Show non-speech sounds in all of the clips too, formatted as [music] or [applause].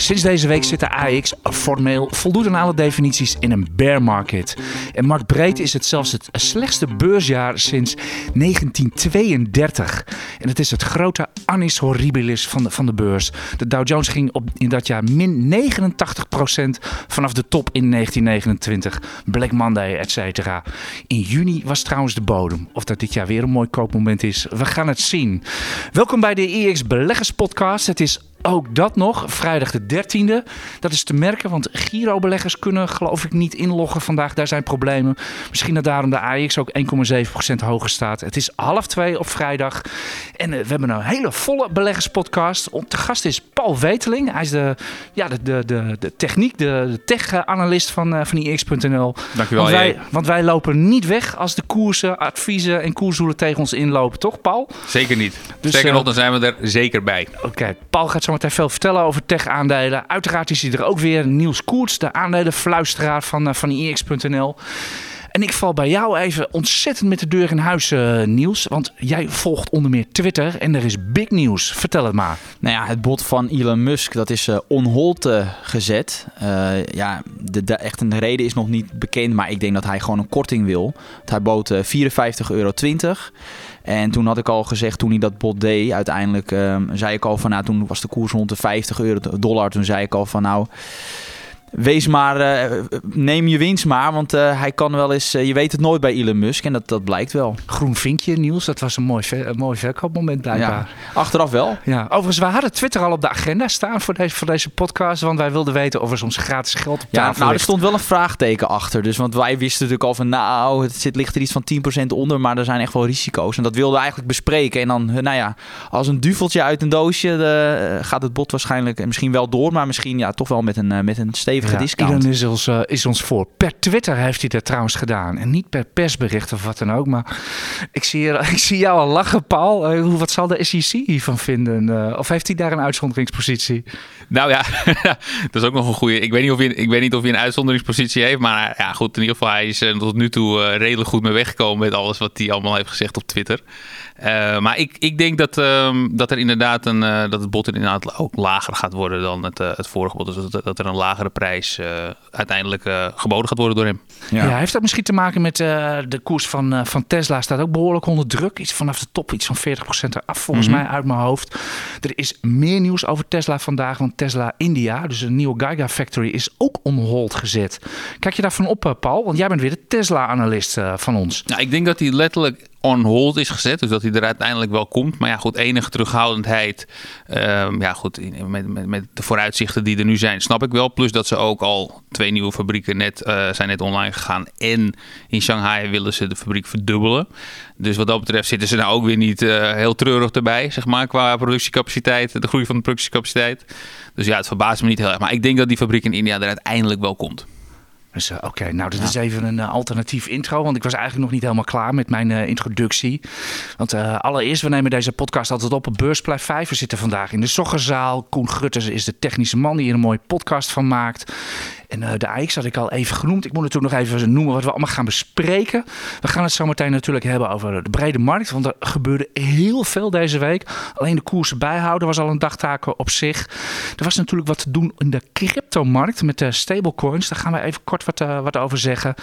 Sinds deze week zit de AX formeel voldoet aan alle definities in een bear market. En marktbreed is het zelfs het slechtste beursjaar sinds 1932. En het is het grote annis horribilis van de, van de beurs. De Dow Jones ging op, in dat jaar min 89% vanaf de top in 1929. Black Monday, et cetera. In juni was trouwens de bodem. Of dat dit jaar weer een mooi koopmoment is, we gaan het zien. Welkom bij de EX Beleggers Podcast. Het is ook dat nog, vrijdag de 13e. Dat is te merken, want Giro-beleggers kunnen geloof ik niet inloggen vandaag. Daar zijn problemen. Misschien dat daarom de AX ook 1,7% hoger staat. Het is half twee op vrijdag. En uh, we hebben een hele volle beleggerspodcast. Te gast is Paul Weteling. Hij is de, ja, de, de, de, de techniek, de, de tech-analyst van, uh, van IX.nl. Dankjewel. Want wij, want wij lopen niet weg als de koersen, adviezen en koersdoelen tegen ons inlopen. Toch, Paul? Zeker niet. Dus, Sterker nog, dan zijn we er zeker bij. Oké, okay. Paul gaat zo zometeen veel vertellen over tech-aandelen. Uiteraard is hij er ook weer. Niels Koerts, de aandelenfluisteraar van, uh, van IX.nl. En ik val bij jou even ontzettend met de deur in huis, uh, Niels. Want jij volgt onder meer Twitter en er is big nieuws. Vertel het maar. Nou ja, het bod van Elon Musk dat is uh, on hold uh, gezet. ja, de, de, echt een reden is nog niet bekend. Maar ik denk dat hij gewoon een korting wil. Hij bood 54,20 euro. En toen had ik al gezegd, toen hij dat bod deed, uiteindelijk um, zei ik al van, nou, toen was de koers rond de 50 euro dollar. Toen zei ik al van, nou, wees maar, uh, neem je winst maar, want uh, hij kan wel eens, uh, je weet het nooit bij Elon Musk en dat, dat blijkt wel. Groen vinkje, Niels, dat was een mooi, een mooi verkoopmoment blijkbaar. Ja, achteraf wel. Ja. Overigens, we hadden Twitter al op de agenda staan voor deze, voor deze podcast, want wij wilden weten of er soms gratis geld op tafel ja, Nou, er stond wel een vraagteken achter, dus want wij wisten natuurlijk al van, nou, het zit, ligt er iets van 10% onder, maar er zijn echt wel risico's. En dat wilden we eigenlijk bespreken en dan, nou ja, als een duveltje uit een doosje gaat het bot waarschijnlijk misschien wel door, maar misschien ja, toch wel met een, met een stevige ja, discount. Elon is ons, uh, is ons voor. Per Twitter heeft hij dat trouwens gedaan. En niet per persbericht of wat dan ook. Maar ik zie, [laughs] ik zie jou al lachen, Paul. Uh, wat zal de SEC hiervan vinden? Uh, of heeft hij daar een uitzonderingspositie? Nou ja, [laughs] dat is ook nog een goede. Ik weet niet of hij, ik weet niet of hij een uitzonderingspositie heeft. Maar ja, goed, in ieder geval, hij is tot nu toe redelijk goed mee weggekomen met alles wat hij allemaal heeft gezegd op Twitter. Uh, maar ik, ik denk dat, um, dat er inderdaad een, uh, dat het bod inderdaad ook lager gaat worden dan het, uh, het vorige bod. Dus dat, dat, er een lagere prijs uiteindelijk geboden gaat worden door hem. Ja. ja heeft dat misschien te maken met de koers van, van Tesla? Staat ook behoorlijk onder druk. Iets vanaf de top, iets van 40% eraf volgens mm -hmm. mij uit mijn hoofd. Er is meer nieuws over Tesla vandaag. Want Tesla India, dus een nieuwe Giga Factory, is ook on hold gezet. Kijk je daarvan op, Paul? Want jij bent weer de Tesla-analyst van ons. Nou, ik denk dat hij letterlijk on hold is gezet. Dus dat hij er uiteindelijk wel komt. Maar ja, goed, enige terughoudendheid. Um, ja, goed, met, met, de vooruitzichten die er nu zijn, snap ik wel. Plus dat ze ook al twee nieuwe fabrieken net, uh, zijn net online gegaan. En in Shanghai willen ze de fabriek verdubbelen. Dus wat dat betreft zitten ze nou ook weer niet uh, heel treurig erbij, zeg maar, qua productiecapaciteit, de groei van de productiecapaciteit. Dus ja, het verbaast me niet heel erg. Maar ik denk dat die fabriek in India er uiteindelijk wel komt. Dus uh, oké, okay, nou, dit ja. is even een uh, alternatief intro. Want ik was eigenlijk nog niet helemaal klaar met mijn uh, introductie. Want allereerst, we nemen deze podcast altijd op op Beursplein 5. We zitten vandaag in de Zoggerzaal. Koen Gutters is de technische man die er een mooie podcast van maakt. En uh, de AX had ik al even genoemd. Ik moet natuurlijk nog even noemen wat we allemaal gaan bespreken. We gaan het zo meteen natuurlijk hebben over de brede markt. Want er gebeurde heel veel deze week. Alleen de koersen bijhouden was al een dagtaak op zich. Er was natuurlijk wat te doen in de cryptomarkt met de stablecoins. Daar gaan we even kort wat, uh, wat over zeggen.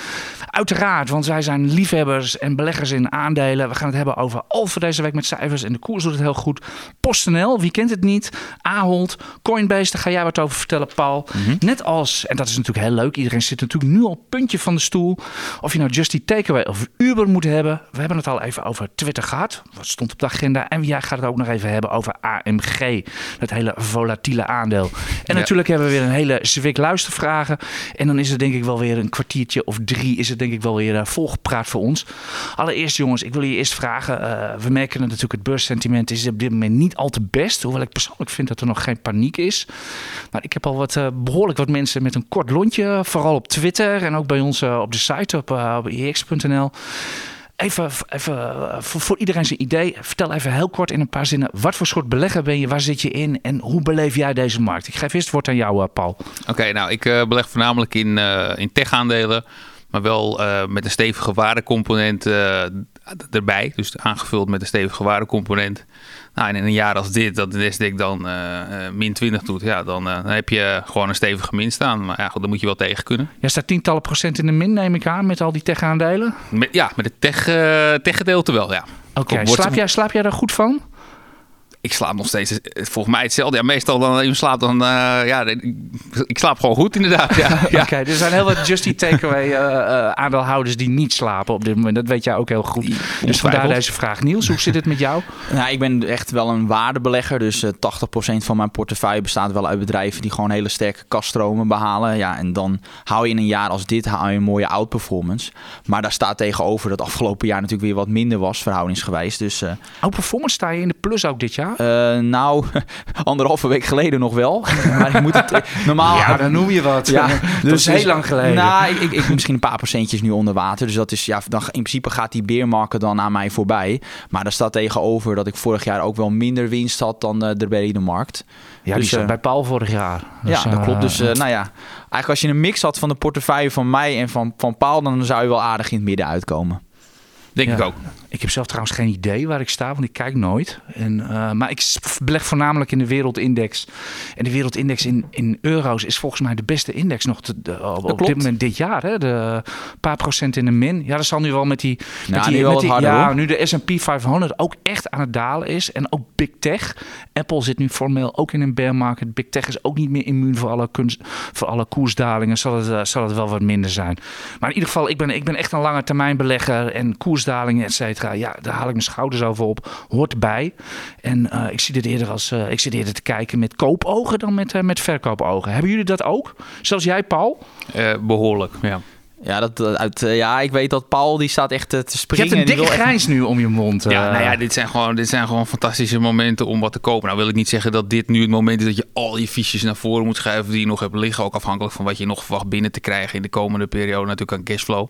Uiteraard, want wij zijn liefhebbers en beleggers in aandelen. We gaan het hebben over Alpha deze week met cijfers. En de koers doet het heel goed. PostNL, wie kent het niet? Ahold, Coinbase, daar ga jij wat over vertellen, Paul. Mm -hmm. Net als, en dat is natuurlijk heel leuk. Iedereen zit natuurlijk nu al op puntje van de stoel. Of je nou Just Eat Takeaway of Uber moet hebben. We hebben het al even over Twitter gehad. Wat stond op de agenda. En jij gaat het ook nog even hebben over AMG. Dat hele volatiele aandeel. En ja. natuurlijk hebben we weer een hele zwik luistervragen. En dan is het denk ik wel weer een kwartiertje of drie. Is het denk ik wel weer uh, volgepraat voor ons. Allereerst jongens, ik wil je eerst vragen. Uh, we merken natuurlijk het beurssentiment is op dit moment niet al te best. Hoewel ik persoonlijk vind dat er nog geen paniek is. Maar ik heb al wat, uh, behoorlijk wat mensen met een kort lontje, vooral op Twitter en ook bij ons uh, op de site op, uh, op ix.nl. even, even eh, voor, iedereen zijn idee. Vertel even heel kort in een paar zinnen. Wat voor soort belegger ben je? Waar zit je in? En hoe beleef jij deze markt? Ik geef eerst het woord aan jou, eh, Paul. Oké, nou, ik eh, beleg voornamelijk in, eh, in tech-aandelen. Maar wel eh, met een stevige waardecomponent eh, erbij. Dus aangevuld met een stevige waardecomponent. Nou, en in een jaar als dit, dat de Nasdaq dan eh, eh, min 20 doet, ja, dan, eh, dan heb je gewoon een stevige min staan. Maar ja, goed, dan moet je wel tegen kunnen. Jij staat tientallen procent in de min, neem ik aan, met al die tech-aandelen. Ja, met het tech, tech-gedeelte wel, ja. Oké, slaap, jij, slaap jij daar goed van? Ik slaap nog steeds, eh, volgens mij hetzelfde. Ja, meestal dan je slaapt dan, eh, ja, ik, slaap gewoon goed inderdaad. Ja, [laughs] ja. Oké, er zijn heel wat Just Eat Takeaway eh, eh, aandeelhouders die niet slapen op dit moment. Dat weet jij ook heel goed. Dus vandaar deze vraag. Niels, hoe zit het met jou? Nou, ik ben echt wel een waardebelegger. Dus eh 80% van mijn portefeuille bestaat wel uit bedrijven die gewoon hele sterke kaststromen behalen. Ja, en dan hou je in een jaar als dit hou je een mooie outperformance. Maar daar staat tegenover dat afgelopen jaar natuurlijk weer wat minder was, verhoudingsgewijs. Dus performance sta je in de plus ook dit jaar? Eh, nou, [laughs] anderhalve week geleden nog wel. [laughs] maar ik moet het normaal. ja, dan noem je wat. Ja, [laughs] dat is heel lang geleden. Nou, ik, ik, ik misschien een paar procentjes nu onder water. Dus dat is ja, dan, in principe gaat die beermarkt dan aan mij voorbij. Maar daar staat tegenover dat ik vorig jaar ook wel minder winst had dan eh, de markt. ja, die dus, zat eh, bij Paul vorig jaar. Dus, ja, dat klopt. Dus nou ja, eigenlijk als je een mix had van de portefeuille van mij en van, van Paul, dan zou je wel aardig in het midden uitkomen. Denk Ja. ik ook. Ik heb zelf trouwens geen idee waar ik sta, want ik kijk nooit. En, eh, maar ik beleg voornamelijk in de wereldindex. En de wereldindex in, in euro's is volgens mij de beste index nog te, de- op, dit moment dit jaar. Hè? De paar procent in de min. Ja, dat zal nu wel met die... met Nou, die, nu met die harder, ja, hoor. nu de S&P 500 ook echt aan het dalen is. En ook Big Tech. Apple zit nu formeel ook in een bear market. Big Tech is ook niet meer immuun voor alle, kunst, voor alle koersdalingen. Zal het, eh, zal het wel wat minder zijn. Maar in ieder geval, ik ben, ik ben echt een lange termijn belegger. En koersdalingen, et cetera. Ja, daar haal ik mijn schouders over op. Hoort erbij. En eh, ik, zie dit eerder als, eh, ik zit eerder te kijken met koopogen dan met, eh, met verkoopogen. Hebben jullie dat ook? Zelfs jij, Paul? Eh, behoorlijk, ja. Ja, dat, uit, eh, ja, ik weet dat Paul die staat echt te Je springen. hebt een Die dikke echt- grijns nu om je mond. Ja, eh. nou ja, dit zijn, gewoon, dit zijn gewoon fantastische momenten om wat te kopen. Nou wil ik niet zeggen dat dit nu het moment is dat je al je fiches naar voren moet schuiven die je nog hebt liggen. Ook afhankelijk van wat je nog verwacht binnen te krijgen in de komende periode natuurlijk aan cashflow.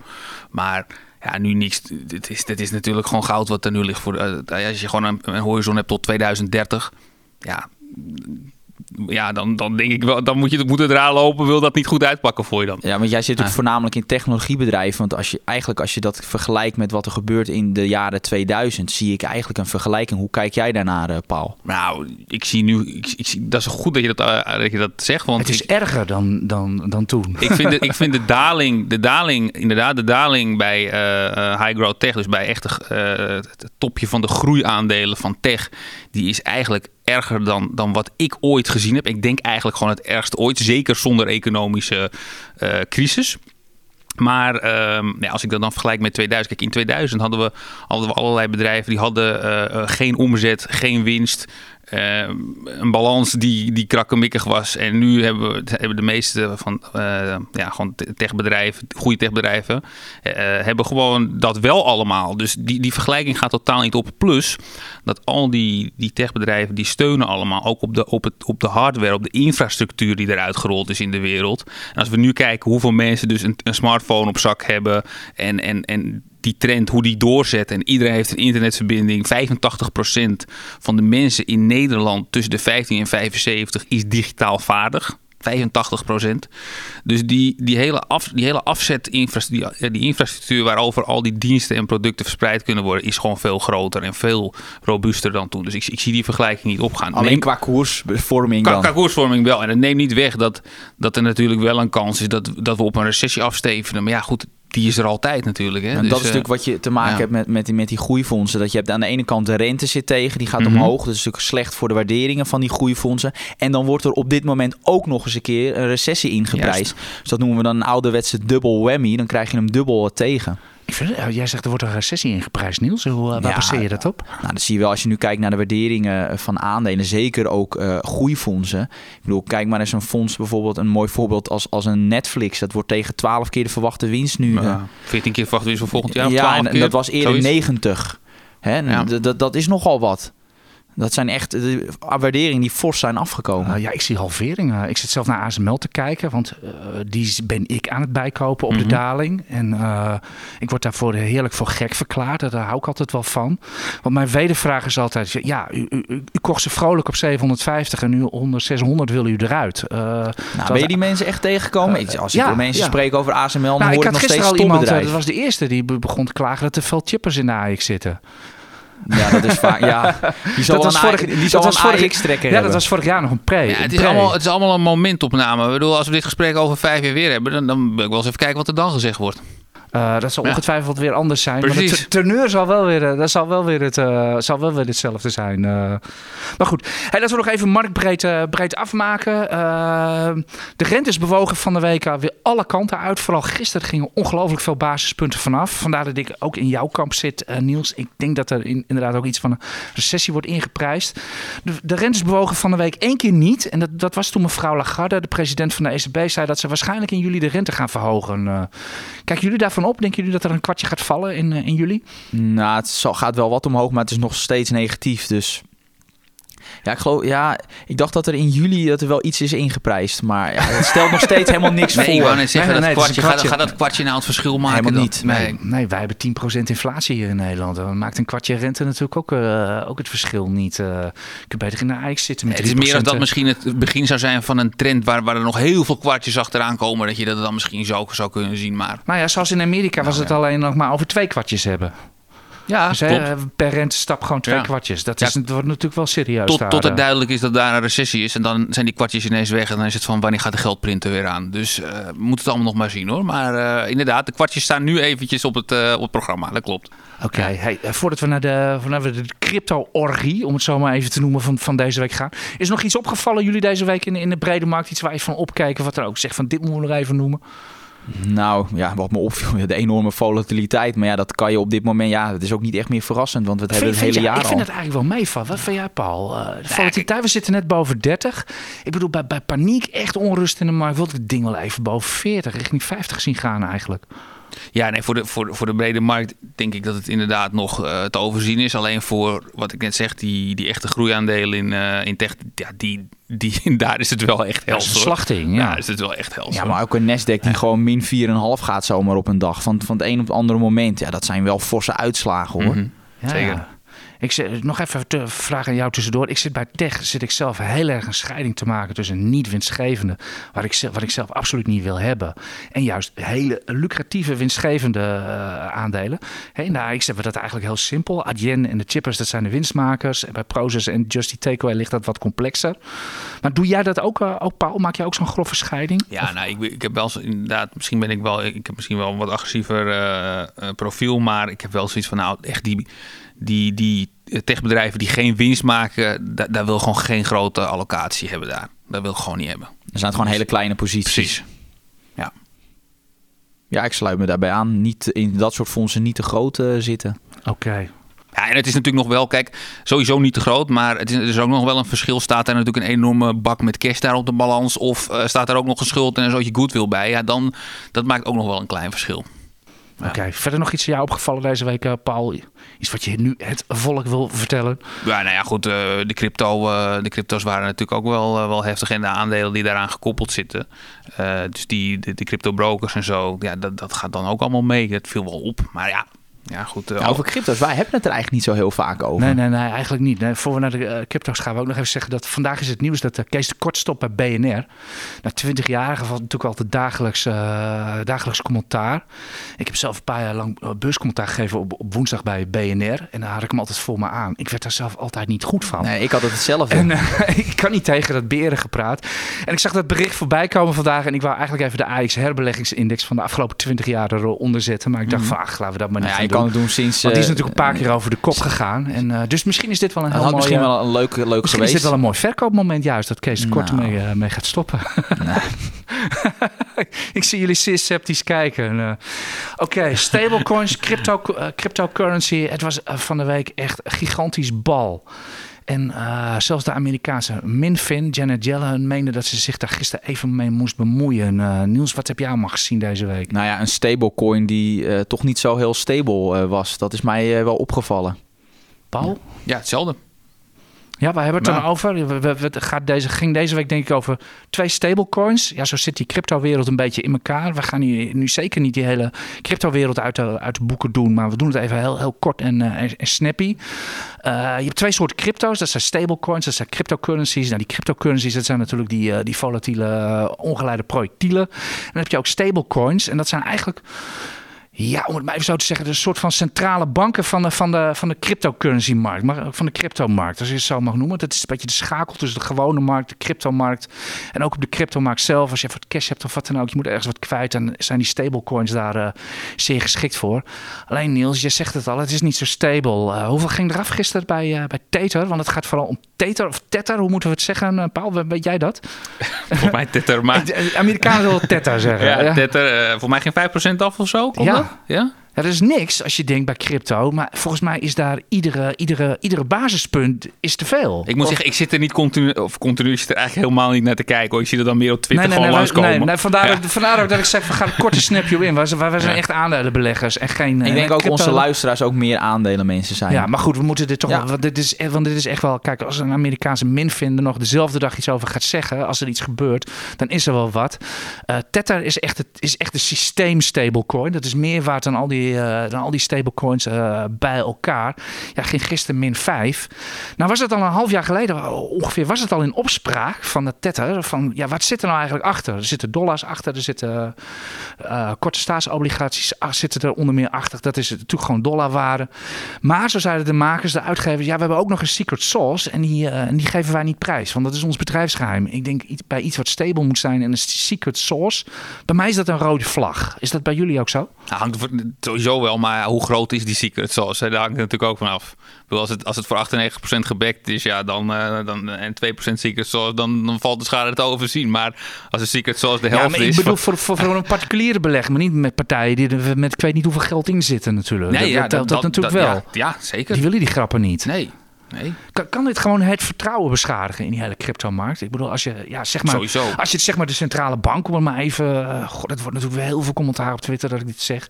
Maar ja, nu niks. Dit is, dit is natuurlijk gewoon goud wat er nu ligt. Voor, eh, als je gewoon een, een horizon hebt tot 2030, ja, ja dan, dan denk ik wel, dan moet, je, moet het raar lopen. Wil dat niet goed uitpakken voor je dan? Ja, want jij zit natuurlijk Ah. voornamelijk in technologiebedrijven. Want als je eigenlijk als je dat vergelijkt met wat er gebeurt in de jaren 2000, zie ik eigenlijk een vergelijking. Hoe kijk jij daarnaar, eh, Paul? Nou, ik zie nu, ik, ik zie, dat is goed dat je dat, eh, dat, je dat zegt. Want Het is ik- erger dan, dan, dan toen. ik vind, de, ik vind de [laughs] daling, de daling, inderdaad, de daling bij eh, high growth tech, dus bij echt eh, het topje van de groeiaandelen van tech, die is eigenlijk erger dan, dan wat ik ooit gezien heb. Ik denk eigenlijk gewoon het ergste ooit, zeker zonder economische eh, crisis. Maar ehm, ja, als ik dat dan vergelijk met 2000, kijk in 2000 hadden we, hadden we allerlei bedrijven die hadden eh, eh, geen omzet, geen winst. Eh, een balans die, die krakkemikkig was. En nu hebben, we, hebben de meeste van eh, ja, gewoon te- techbedrijven, goede techbedrijven, eh, hebben gewoon dat wel allemaal. Dus die, die vergelijking gaat totaal niet op. Plus dat al die, die techbedrijven die steunen allemaal ook op de, op, het, op de hardware, op de infrastructuur die eruit gerold is in de wereld. En als we nu kijken hoeveel mensen dus een, een smartphone op zak hebben en, en, en die trend, hoe die doorzet en iedereen heeft een internetverbinding. 85% van de mensen in Nederland tussen de 15 en 75 is digitaal vaardig. 85%. Dus die, die hele, af, die hele afzetinfrastructuur, die, die infrastructuur waarover al die diensten en producten verspreid kunnen worden, is gewoon veel groter en veel robuuster dan toen. Dus ik, ik zie die vergelijking niet opgaan. Alleen Neem- qua koersvorming Qua, dan. qua koersvorming wel. En het neemt niet weg dat, dat er natuurlijk wel een kans is dat, dat we op een recessie afstevenen. Maar ja, goed, die is er altijd natuurlijk. Hè? En Dus, dat is eh, natuurlijk wat je te maken ja. hebt met, met, die, met die groeifondsen. Dat je hebt aan de ene kant de rente zit tegen, die gaat Mhm. omhoog. Dat is natuurlijk slecht voor de waarderingen van die groeifondsen. En dan wordt er op dit moment ook nog eens een keer een recessie ingeprijsd. Dus dat noemen we dan een ouderwetse double whammy. Dan krijg je hem dubbel tegen. Ik vind, eh, jij zegt er wordt een recessie ingeprijsd, Niels. Hoe, eh, waar Ja, baseer je dat op? Nou, dat zie je wel als je nu kijkt naar de waarderingen van aandelen. Zeker ook eh groeifondsen. Ik bedoel, kijk maar eens een fonds bijvoorbeeld. Een mooi voorbeeld als, als een Netflix. Dat wordt tegen 12 keer de verwachte winst nu. eh, Ja, 14 keer verwacht is voor volgend jaar. ja, 12 en keer, dat was eerder zoiets. 90. Hè, Ja. dat- dat is nogal wat. Dat zijn echt de waarderingen die fors zijn afgekomen. Uh, ja, ik zie halveringen. Ik zit zelf naar ASML te kijken, want uh, die ben ik aan het bijkopen op Mhm. de daling. En uh, ik word daarvoor heerlijk voor gek verklaard. Daar hou ik altijd wel van. Want mijn wedervraag is altijd, ja, u, u, u kocht ze vrolijk op 750 en nu onder 600 wil u eruit. Nou, ben je die mensen echt tegengekomen? Ik, als ik ja, mensen ja. spreek over ASML, dan nou, hoor ik ik nog steeds al iemand, dat was de eerste die begon te klagen dat er veel chippers in de AX zitten. Ja, dat is vaak. Ja, [laughs] die zal dat was een, vorig, die dat zal was een vorig, AX-trekker Ja, dat was vorig jaar nog een pre. Ja, het, is pre. allemaal, het is allemaal een momentopname. Ik bedoel, als we dit gesprek over vijf jaar weer hebben, dan, dan wil ik wel eens even kijken wat er dan gezegd wordt. Uh, dat zal Ja. ongetwijfeld weer anders zijn. Precies. Maar de teneur zal wel weer, uh, dat zal wel weer, het, uh, zal wel weer hetzelfde zijn. Uh, maar goed, hey, laten we nog even marktbreed breed afmaken. de rentes bewogen van de week weer alle kanten uit. Vooral gisteren gingen ongelooflijk veel basispunten vanaf. Vandaar dat ik ook in jouw kamp zit, Niels. Ik denk dat er in, inderdaad ook iets van een recessie wordt ingeprijsd. De, de rentes bewogen van de week één keer niet. En dat, dat was toen mevrouw Lagarde, de president van de ECB, zei dat ze waarschijnlijk in juli de rente gaan verhogen. kijken jullie daarvan op? Denken jullie dat er een kwartje gaat vallen in, uh, in juli? Nou, het zal, gaat wel wat omhoog, maar het is nog steeds negatief. Dus ja, ik geloof, ja, ik dacht dat er in juli dat er wel iets is ingeprijsd. Maar ja, het stelt nog steeds helemaal niks Nee, voor. ik wou net zeggen, Nee, dat nee, kwartje, gaat, dat kwartje nou het verschil maken? Helemaal dan? niet. Nee, nee, wij hebben 10% inflatie hier in Nederland. Dan maakt een kwartje rente natuurlijk ook, uh, ook het verschil niet. Uh, je kunt beter in de Eik zitten met Het is meer als dat misschien het begin zou zijn van een trend waar, waar er nog heel veel kwartjes achteraan komen. Dat je dat dan misschien zo zou kunnen zien. Maar Nou ja, zoals in Amerika was Nou, het alleen nog maar over twee kwartjes hebben. Ja, Dus, hè, per rentestap gewoon twee Ja. kwartjes. Dat, Ja. is, dat wordt natuurlijk wel serieus. Tot, daar, tot het duidelijk is dat daar een recessie is. En dan zijn die kwartjes ineens weg. En dan is het van wanneer gaat de geldprinter weer aan. Dus eh, we moeten het allemaal nog maar zien hoor. Maar eh, inderdaad, de kwartjes staan nu eventjes op het, eh, op het programma. Dat klopt. Oké, hey, voordat we naar de, voordat we de crypto-orgie, om het zo maar even te noemen, van, van deze week gaan. Is er nog iets opgevallen jullie deze week in, in de brede markt? Iets waar je van opkijken, wat er ook zegt van dit moeten we nog even noemen? Nou, ja, wat me opviel, [laughs] de enorme volatiliteit. Maar ja, dat kan je op dit moment, ja, het is ook niet echt meer verrassend. Want we hebben het hele jij- jaar ik al. vind het eigenlijk wel meevallen. Wat vind jij, Paul? Uh, de volatiliteit, we zitten net boven 30. Ik bedoel, bij, bij paniek, echt onrust in de markt, wil ik het ding wel even boven 40, richting 50 zien gaan eigenlijk. Ja, nee, voor de, voor, voor de brede markt denk ik dat het inderdaad nog eh, te overzien is. Alleen voor wat ik net zeg, die, die echte groeiaandelen in, eh, in tech, ja, die, die, [laughs] daar is het wel echt Dat is hoor. slachting, ja. Is het wel echt. Ja, maar ook een Nasdaq die gewoon min 4,5 gaat zomaar op een dag. Van, van het een op het andere moment. Ja, dat zijn wel forse uitslagen hoor. Mhm. Ja, Zeker. Ik zit, nog even te vragen aan jou tussendoor. Ik zit bij tech, zit ik zelf heel erg een scheiding te maken tussen niet winstgevende, wat ik, zelf, wat ik zelf absoluut niet wil hebben, en juist hele lucratieve winstgevende uh, aandelen. Hey, nou, ik zeg dat eigenlijk heel simpel. Adyen en de chippers, dat zijn de winstmakers. En bij Proces en Justy Takeaway ligt dat wat complexer. Maar doe jij dat ook, uh, ook Paul? Maak je ook zo'n grove scheiding? Ja, nou, ik, ik heb wel inderdaad, misschien ben ik wel, ik heb misschien wel een wat agressiever uh, profiel, maar ik heb wel zoiets van, nou, echt die, die, die techbedrijven die geen winst maken, da, daar wil gewoon geen grote allocatie hebben daar. Dat wil ik gewoon niet hebben. Er zijn gewoon hele kleine posities. Precies. Ja. Ja, ik sluit me daarbij aan. Niet in dat soort fondsen niet te groot uh, zitten. Oké. Okay. Ja, en het is natuurlijk nog wel, kijk, sowieso niet te groot, maar het is, er is ook nog wel een verschil. Staat er natuurlijk een enorme bak met cash daar op de balans of uh, staat er ook nog een schuld en een zootje goodwill bij? Ja, dan, dat maakt ook nog wel een klein verschil. Oké, okay. verder nog iets jou opgevallen deze week, uh, Paul? Iets wat je nu het volk wil vertellen? Ja, nou ja, goed. Uh, de, crypto, uh, de crypto's waren natuurlijk ook wel, wel heftig. En de aandelen die daaraan gekoppeld zitten. Uh, dus die, de, de crypto brokers en zo. Ja, dat, dat gaat dan ook allemaal mee. Het viel wel op. Maar ja, ja, goed. Nou, over crypto's, wij hebben het er eigenlijk niet zo heel vaak over. Nee, nee, nee, eigenlijk niet. Nee, voor we naar de uh, crypto's gaan, we ook nog even zeggen dat vandaag is het nieuws dat uh, Kees de Kort stopt bij BNR. Na 20 jaar valt natuurlijk altijd dagelijks, uh, dagelijks commentaar. Ik heb zelf een paar jaar lang beurscommentaar gegeven op, op, woensdag bij BNR. En daar had ik hem altijd voor me aan. Ik werd daar zelf altijd niet goed van. Nee, ik had het hetzelfde. En uh, [laughs] ik kan niet tegen dat beren gepraat. En ik zag dat bericht voorbij komen vandaag. En ik wou eigenlijk even de AX herbeleggingsindex van de afgelopen 20 jaar eronder zetten. Maar ik dacht Mhm. van, ach, laten we dat maar niet Nou ja, doen. sinds... Want die is eh, natuurlijk een paar keer over de kop gegaan. En, uh, dus misschien is dit wel een heel had mooi... misschien wel een leuk, leuk misschien geweest. is dit wel een mooi verkoopmoment juist. Dat Kees de Kort Nou. mee, mee gaat stoppen. [laughs] ik zie jullie zeer sceptisch kijken. Oké, okay, stablecoins, crypto, cryptocurrency. Het was van de week echt een gigantisch bal. En uh, zelfs de Amerikaanse Minfin, Janet Yellen, meende dat ze zich daar gisteren even mee moest bemoeien. Uh, Niels, wat heb jij allemaal gezien deze week? Nou ja, een stablecoin die uh, toch niet zo heel stable uh, was. Dat is mij uh, wel opgevallen. Paul? Ja, hetzelfde. Ja, waar hebben we het Nou. dan over? We, we- we- het gaat deze, ging deze week denk ik over twee stablecoins. Ja, zo zit die crypto-wereld een beetje in elkaar. We gaan nu, nu zeker niet die hele crypto-wereld uit de, uit de boeken doen. Maar we doen het even heel, heel kort en, eh, en, snappy. Eh, je hebt twee soorten crypto's. Dat zijn stablecoins, dat zijn cryptocurrencies. Nou, die cryptocurrencies, dat zijn natuurlijk die, eh, die volatiele, ongeleide projectielen. En dan heb je ook stablecoins. En dat zijn eigenlijk... Ja, om het maar even zo te zeggen, de soort van centrale banken van de, van de, van de cryptocurrency-markt, maar ook van de cryptomarkt, als je het zo mag noemen. Dat is een beetje de schakel tussen de gewone markt, de cryptomarkt en ook op de cryptomarkt zelf. Als je wat cash hebt of wat dan ook, je moet ergens wat kwijt, dan zijn die stablecoins daar eh, zeer geschikt voor. Alleen Niels, je zegt het al, het is niet zo stable. Eh, hoeveel ging eraf gisteren bij, eh, bij Tether? Want het gaat vooral om Tether of Tether, hoe moeten we het zeggen? Eh, Paul, weet jij dat? [laughs] Volgens mij Tether, maar... [laughs] Amerikanen willen Tether zeggen. Ja, Ja. Tether, eh, volgens mij geen 5% af of zo. Klopt Ja. dat? Ja? Ja, dat is niks als je denkt bij crypto. Maar volgens mij is daar iedere, iedere, iedere basispunt is te veel. Ik moet Of- zeggen, ik zit er niet continu, of continu, zit er eigenlijk helemaal niet naar te kijken. Hoor. Ik zie er dan meer op Twitter gewoon nee, langskomen. nee, nee, vandaar, Ja. ook, vandaar ook dat ik zeg, we gaan een korte snapje in. Wij, wij wij zijn Ja. echt aandelenbeleggers en geen Ik eh, denk ook crypto- onze luisteraars ook meer aandelen mensen zijn. Ja, maar goed, we moeten dit toch Ja. Want dit, is, echt- want dit is echt wel... Kijk, als een Amerikaanse minvinder nog dezelfde dag iets over gaat zeggen... als er iets gebeurt, dan is er wel wat. Eh Tether is echt, het, is echt een systeem stablecoin. Dat is meer waard dan al die, eh, dan al die stablecoins eh, bij elkaar. Ja, ging gisteren min 5. Nou was het al een half jaar geleden ongeveer... was het al in opspraak van de Tether... van ja, wat zit er nou eigenlijk achter? Er zitten dollars achter, er zitten eh, korte staatsobligaties ah, zitten er onder meer achter. Dat is natuurlijk gewoon dollarwaarde. Maar zo zeiden de makers, de uitgevers, ja, we hebben ook nog een secret sauce en die, en die geven wij niet prijs, want dat is ons bedrijfsgeheim. Ik denk bij iets wat stable moet zijn en een secret sauce, bij mij is dat een rode vlag. Is dat bij jullie ook zo? Nou, hangt er sowieso wel, maar hoe groot is die secret sauce? Daar hangt het natuurlijk ook vanaf. Ik bedoel, Als het, als het voor 98% gebackt is ja, dan, eh, dan, en 2% secret sauce, dan, dan valt de schade te overzien. Maar als de secret sauce de Ja, helft maar ik is... bedoel voor, voor, voor een particuliere belegger, maar niet met partijen die er met ik weet niet hoeveel geld in zitten natuurlijk. dat, ja, dat dat, natuurlijk wel. Ja, ja, zeker. Die willen die grappen niet. Nee, nee. Kan, kan dit gewoon het vertrouwen beschadigen in die hele cryptomarkt? Ik bedoel, als je, ja, zeg maar, Sowieso. als je het zeg maar de centrale bank, om het maar even, eh, god, dat wordt natuurlijk wel heel veel commentaar op Twitter dat ik dit zeg.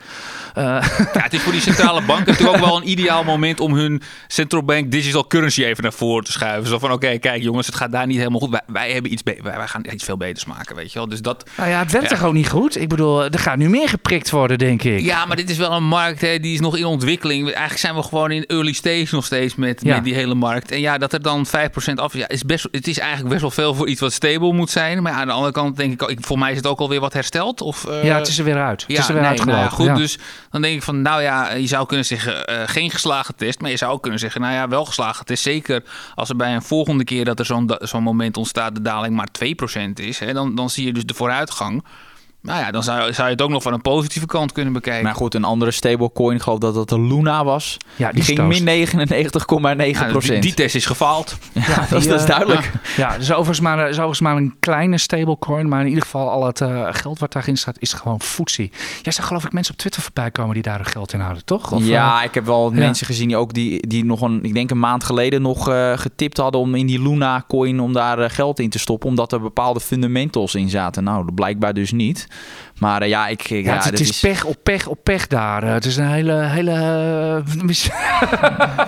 Eh, [laughs] Ja, het is voor die centrale banken natuurlijk ook wel een ideaal moment om hun central bank digital currency even naar voren te schuiven. Zo van, oké, kijk jongens, het gaat daar niet helemaal goed. Wij, wij hebben iets, wij, wij gaan iets veel beters maken, weet je wel. Dus dat, nou ja, het werkt Ja. toch ook niet goed? Ik bedoel, er gaat nu meer geprikt worden, denk ik. Ja, maar dit is wel een markt hè, die is nog in ontwikkeling. Eigenlijk zijn we gewoon in early stage nog steeds met, Ja. met die hele markt. En ja, dat er dan 5% af is, ja, is best, het is eigenlijk best wel veel voor iets wat stable moet zijn. Maar ja, aan de andere kant denk ik, ik voor mij is het ook alweer wat hersteld. Of, eh, Ja, het is er weer uit. Het ja, is er weer nee, nou ja, goed. ja. Dus dan denk ik van, nou ja, je zou kunnen zeggen eh, geen geslagen test. Maar je zou ook kunnen zeggen, nou ja, wel geslagen test. Zeker als er bij een volgende keer dat er zo'n zo'n moment ontstaat, de daling maar 2% is. Hè, dan, dan zie je dus de vooruitgang. Nou ja, dan zou, zou je het ook nog van een positieve kant kunnen bekijken. Maar goed, een andere stablecoin, ik geloof dat dat de Luna was. ja, Die ging min 99,9 Ja, die, die test is gefaald. Ja, dat, is, die, dat is eh, duidelijk. Ja, het is overigens maar, is overigens maar een kleine stablecoin. Maar in ieder geval al het eh, geld wat daarin staat is gewoon footsie. Jij zag geloof ik mensen op Twitter voorbij komen die daar hun geld in houden, toch? Of, ja, eh, ik heb wel ja. mensen gezien die ook die, die nog een, ik denk een maand geleden nog eh, getipt hadden om in die Luna coin om daar eh, geld in te stoppen, omdat er bepaalde fundamentals in zaten. Nou, blijkbaar dus niet. Maar eh, ja, ik, ik- ja, ja, het, is, pech op pech op pech daar. Eh, Het is een hele... hele eh,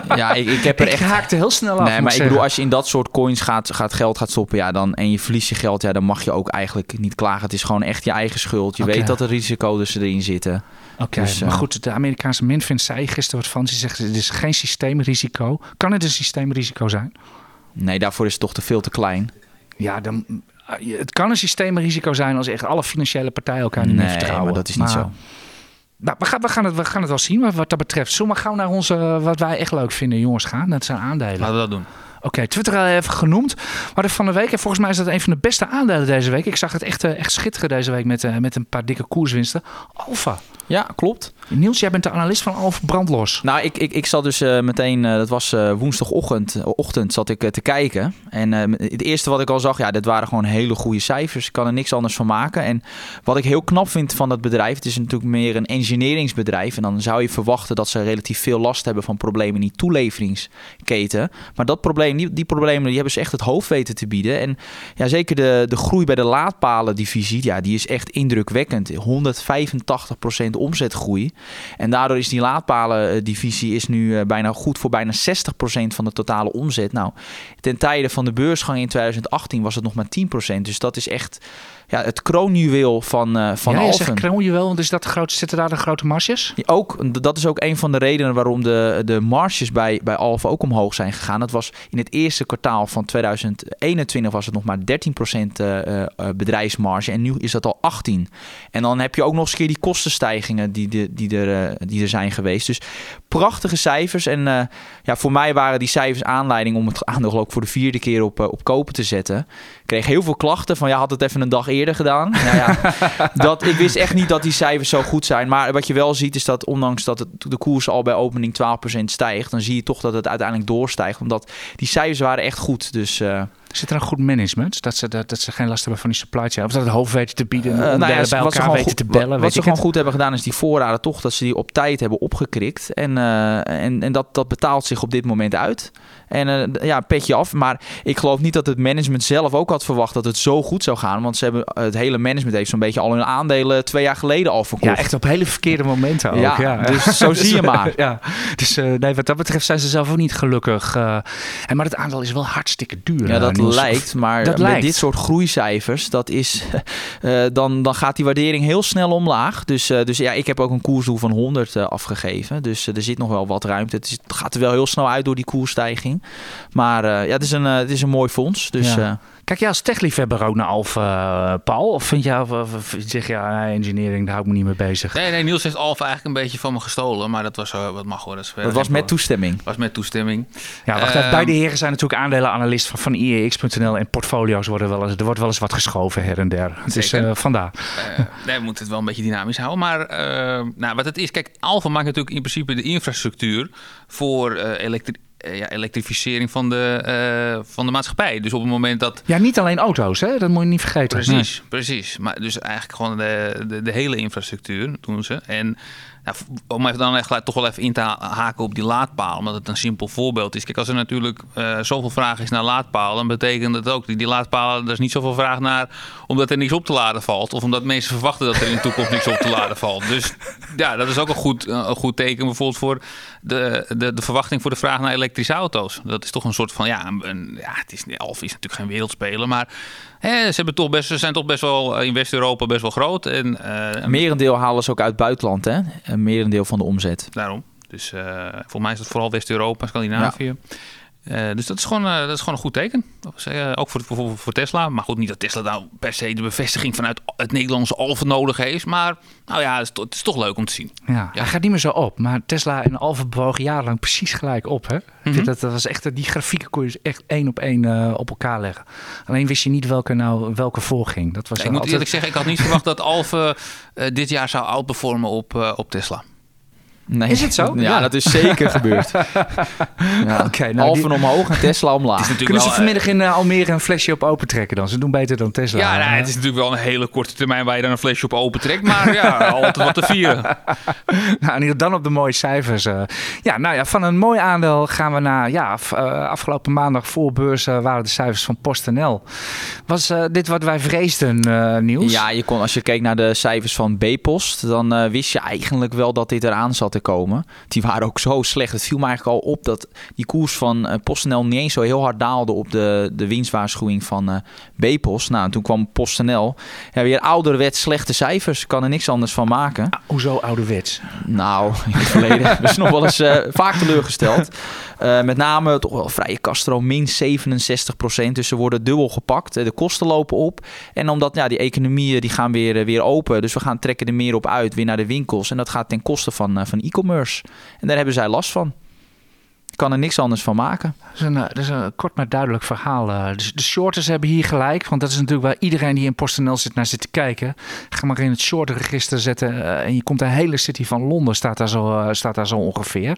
[laughs] ja, ik, ik heb er ik echt haakte heel snel af. Nee, maar ik zeggen. bedoel, als je in dat soort coins gaat, gaat geld gaat stoppen, ja, dan, en je verliest je geld, ja, dan mag je ook eigenlijk niet klagen. Het is gewoon echt je eigen schuld. Je weet dat er risico's erin zitten. Oké, Dus, maar goed, de Amerikaanse Minfin zei gisteren wat van. Ze zegt, het is geen systeemrisico. Kan het een systeemrisico zijn? Nee, daarvoor is het toch te veel te klein. Ja, dan, het kan een systeemrisico zijn als echt alle financiële partijen elkaar niet meer vertrouwen. maar dat is niet zo. Nou, we, gaan, we, gaan het, we gaan het wel zien wat, wat dat betreft. Zullen we maar gauw naar onze, wat wij echt leuk vinden, jongens, gaan? Dat zijn aandelen. Laten we dat doen. Oké, Twitter al even genoemd. Hadden van de week, en volgens mij is dat een van de beste aandelen deze week. Ik zag het echt, eh, echt schitteren deze week met, eh, met een paar dikke koerswinsten. Alfa. Ja, klopt. Niels, jij bent de analist van Alfa Brandlos. Nou, ik, ik, ik zat dus eh, meteen, eh, dat was eh, woensdagochtend, eh, ochtend zat ik eh, te kijken. En eh, het eerste wat ik al zag, ja, dit waren gewoon hele goede cijfers. Ik kan er niks anders van maken. En wat ik heel knap vind van dat bedrijf, het is natuurlijk meer een engineeringsbedrijf. En dan zou je verwachten dat ze relatief veel last hebben van problemen in die toeleveringsketen. Maar dat probleem, die, problemen, die hebben ze echt het hoofd weten te bieden. En ja, zeker de, de groei bij de laadpalen divisie, ja, die is echt indrukwekkend. 185% omzetgroei. En daardoor is die laadpalendivisie is nu bijna goed voor bijna 60% van de totale omzet. Nou, ten tijde van de beursgang in 2018 was het nog maar 10%. Dus dat is echt ja, het kroonjuweel van, uh, van ja, Alphen. kroonjuweel, want is dat grote, zitten daar de grote marges? ook, dat is ook een van de redenen waarom de, de marges bij, bij Alphen ook omhoog zijn gegaan. Dat was in het eerste kwartaal van 2021 was het nog maar 13% uh, uh, bedrijfsmarge en nu is dat al 18. En dan heb je ook nog eens keer die kostenstijgingen die, de, die, er, die er zijn geweest. Dus prachtige cijfers. En uh, ja, voor mij waren die cijfers aanleiding om het aandeel ook voor de vierde keer op, op kopen te zetten. Ik kreeg heel veel klachten van ja, had het even een dag eerder gedaan. nou ja, [laughs] dat, ik wist echt niet dat die cijfers zo goed zijn. Maar wat je wel ziet is dat ondanks dat het, de koers al bij opening 12% stijgt, dan zie je toch dat het uiteindelijk doorstijgt. Omdat die cijfers waren echt goed. Dus... Uh, Zit er een goed management? Dat ze, dat, dat ze geen last hebben van die supply chain? Of dat het hoofd weten te bieden? Uh, nou ja, bij elkaar weten goed, te bellen? Wat, wat ze gewoon goed hebben gedaan is die voorraden toch dat ze die op tijd hebben opgekrikt. En, uh, en, en dat, dat betaalt zich op dit moment uit. En uh, ja, petje af. Maar ik geloof niet dat het management zelf ook had verwacht dat het zo goed zou gaan. Want ze hebben, het hele management heeft zo'n beetje al hun aandelen twee jaar geleden al verkocht. Ja, echt op hele verkeerde momenten ook. Ja, ja. dus zo [laughs] zie je maar. [laughs] ja. Dus nee, wat dat betreft zijn ze zelf ook niet gelukkig. en maar het aandeel is wel hartstikke duur. Ja, dat Lijkt. Maar dat met lijkt. dit soort groeicijfers, dat is, uh, [laughs] dan, dan gaat die waardering heel snel omlaag. Dus, uh, dus ja, ik heb ook een koersdoel van 100 uh, afgegeven. Dus er zit nog wel wat ruimte. Het, is, het, gaat er wel heel snel uit door die koersstijging. Maar ja, het is, een, het is een mooi fonds. Dus, ja. Kijk jij als techliefhebber ook naar Alfa, uh, Paul? Of vind je, of, zeg je, ja, engineering, daar hou ik me niet mee bezig? Nee, nee, Niels heeft Alfa eigenlijk een beetje van me gestolen. Maar dat was, uh, wat mag hoor. Dat, dat was met toestemming. Dat was met toestemming. Ja, wacht even. Beide heren zijn natuurlijk aandelenanalist van, van IEX.nl. En portfolio's worden wel eens, er wordt wel eens wat geschoven her en der. Dus uh, vandaar. nee, we moeten het wel een beetje dynamisch houden. Maar nou, wat het is, kijk, Alfa maakt natuurlijk in principe de infrastructuur voor elektri ja, elektrificering van de, uh, van de maatschappij. Dus op het moment dat... Ja, niet alleen auto's, hè? dat moet je niet vergeten. Precies, nee. precies. Maar dus eigenlijk gewoon de, de, de, hele infrastructuur doen ze. En om even dan echt toch wel even in te haken op die laadpaal, omdat het een simpel voorbeeld is. Kijk, als er natuurlijk uh, zoveel vraag is naar laadpalen, dan betekent dat ook, die, die laadpalen, er is niet zoveel vraag naar omdat er niks op te laden valt. Of omdat mensen verwachten dat er in de toekomst niks op te laden valt. Dus ja, dat is ook een goed, een goed teken bijvoorbeeld voor de, de, de verwachting voor de vraag naar elektrische auto's. Dat is toch een soort van, ja, een, ja het is, Alfa is natuurlijk geen wereldspeler, maar ze, hebben toch best, ze zijn toch best wel in West-Europa best wel groot. En, uh, merendeel halen ze ook uit het buitenland, hè? Een merendeel van de omzet. Daarom. Dus uh, volgens mij is het vooral West-Europa, Scandinavië. Ja. Uh, dus dat is, gewoon, uh, dat is gewoon een goed teken. Uh, ook voor, voor, voor Tesla. Maar goed, niet dat Tesla nou per se de bevestiging vanuit het Nederlandse Alfa nodig heeft. Maar nou ja, het is, het is toch leuk om te zien. Ja, ja, hij gaat niet meer zo op. Maar Tesla en Alfa bewogen jarenlang precies gelijk op. Hè? Mm -hmm. dat, dat was echt, die grafieken kon je dus echt één op één op elkaar leggen. Alleen wist je niet welke nou welke voorging. Dat was nee, ik moet eerlijk zeggen, ik had niet verwacht dat Alfa dit jaar zou outperformen op, op Tesla. Nee. Is het zo? Ja, ja. dat is zeker gebeurd. [laughs] ja. okay, nou, Alphen die... omhoog en Tesla omlaag. Kunnen wel, ze vanmiddag in uh, Almere een flesje op open trekken dan? Ze doen beter dan Tesla. Ja, nou, het is natuurlijk wel een hele korte termijn waar je dan een flesje op open trekt. Maar ja, [laughs] altijd wat te vieren. [laughs] nou, dan op de mooie cijfers. Uh. Ja, nou ja, van een mooi aandeel gaan we naar... Ja, uh, afgelopen maandag voor beurs waren de cijfers van PostNL. Was dit wat wij vreesden, Niels? Ja, je kon, als je keek naar de cijfers van B-Post... dan wist je eigenlijk wel dat dit eraan zat komen. Die waren ook zo slecht. Het viel me eigenlijk al op dat die koers van uh, PostNL niet eens zo heel hard daalde op de, de winstwaarschuwing van uh, B-Post. Nou, toen kwam PostNL. Ja, weer ouderwets slechte cijfers. Kan er niks anders van maken. Ah, hoezo ouderwets? Nou, in het verleden [laughs] is nog wel eens uh, vaak teleurgesteld. met name toch wel vrije Castro, min 67 procent. Dus ze worden dubbel gepakt. De kosten lopen op. En omdat ja, die economieën die gaan weer, weer open. Dus we gaan trekken er meer op uit, weer naar de winkels. En dat gaat ten koste van, van e-commerce. En daar hebben zij last van. Kan er niks anders van maken. Dat is een, dat is een kort maar duidelijk verhaal. De, de shorters hebben hier gelijk. Want dat is natuurlijk waar iedereen die in PostNL zit naar zit te kijken. Ga maar in het shortregister zetten. Uh, en je komt de hele city van Londen staat daar zo, staat daar zo ongeveer.